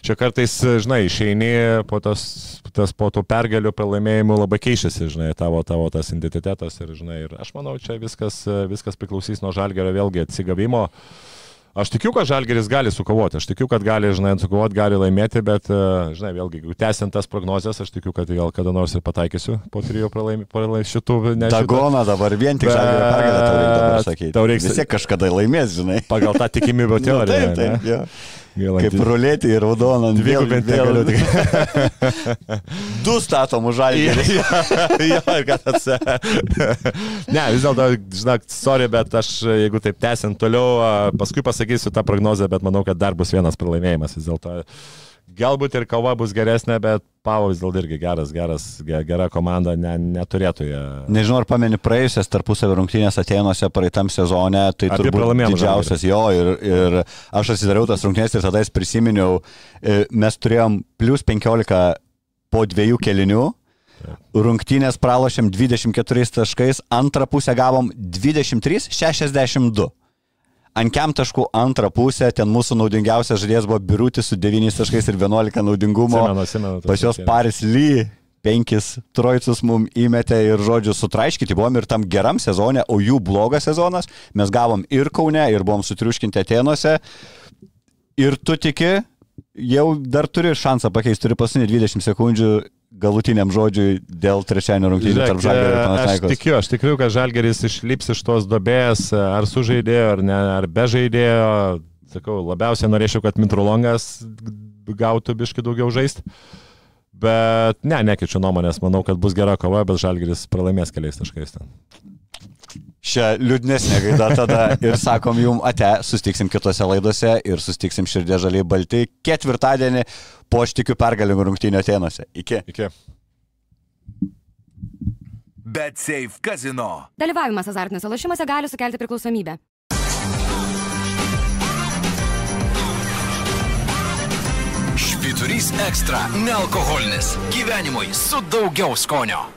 čia kartais, žinai, išeini po, tas, tas, po tų pergalių pralaimėjimų labai keičiasi, žinai, tavo, tavo tas identitetas ir, žinai, ir aš manau, čia viskas, viskas priklausys nuo Žalgerio vėlgi atsigavimo. Aš tikiu, kad Žalgeris gali sukovoti, aš tikiu, kad gali, žinai, sukovoti, gali laimėti, bet, e, žinai, vėlgi, tęsiant tas prognozes, aš tikiu, kad gal kada nors ir pataikysiu po trijų pralaimėjimų šitų. Ne. Dagona dabar vien tik Žalgerio pergalę tau reikia sakyti. tau reiks- Vis tiek kažkada laimės, žinai. Pagal tą tikimybę (laughs) Nu, teoriją. taip, taip, jo. Gaila, Kaip rulėti ir raudoną. Dvigubinti negaliu tik. (laughs) Du statomų Žalgeris. jo, ir kad tas. ne, vis dėlto, žinok, sorry, bet aš, jeigu taip tęsiant toliau, paskui pasakysiu tą prognozę, bet manau, kad dar bus vienas pralaimėjimas vis dėlto. Galbūt ir kova bus geresnė, bet Pavo vis dėlto irgi geras, geras, ge- gera komanda, ne, neturėtų ją. Nežinau, ar pameni praėjusias tarpusavio rungtynės Atenuose praeitam sezone, tai Abi turbūt didžiausias jo ir, ir aš atsidariau tas rungtynės ir tada jas prisiminiau, e, mes turėjom plus 15 po dviejų kelinių, rungtynės pralošėm 24 taškais, antrą pusę gavom 23-62. Ant kem taškų antrą pusę, ten mūsų naudingiausias žaidėjas buvo Birutis su 9 taškais ir 11 naudingumo. Atsimenu, tas Pas rungtynes. Paris Ly penkis trojcus mum įmetė ir žodžiu sutraiškyti buvom ir tam geram sezone, o jų blogas sezonas mes gavom ir Kaune, ir buvom sutriuškinti Atenuose. Ir tu tiki, jau dar turi šansą pakeisti, turi paskutinį 20 sekundžių galutiniam žodžiui dėl trečiadienio rungtynių tarp Žalgirio ir e, aš tikiu, aš tikiu, kad Žalgeris išlips iš tos dobės, ar su žaidėjo, ar, ne, ar be žaidėjo. Sakau, labiausiai norėčiau, kad Mitrulongas gautų biški daugiau žaisti. Bet ne, nekeičiu nuomonės, manau, kad bus gera kova, bet Žalgeris pralaimės keliais taškais ten. Šią liūdnesnę gaidą tada ir sakom jum ate, sustiksim kitose laidose ir sustiksim širdė žaliai balti ketvirtadienį po aš tikiu pergalingų rungtynių Atenuose. Iki. Iki. Bet Safe Casino. Dalyvavimas azartiniuose lošimuose gali sukelti priklausomybę. Švyturys ekstra - nealkoholinis. Gyvenimui su daugiau skonio.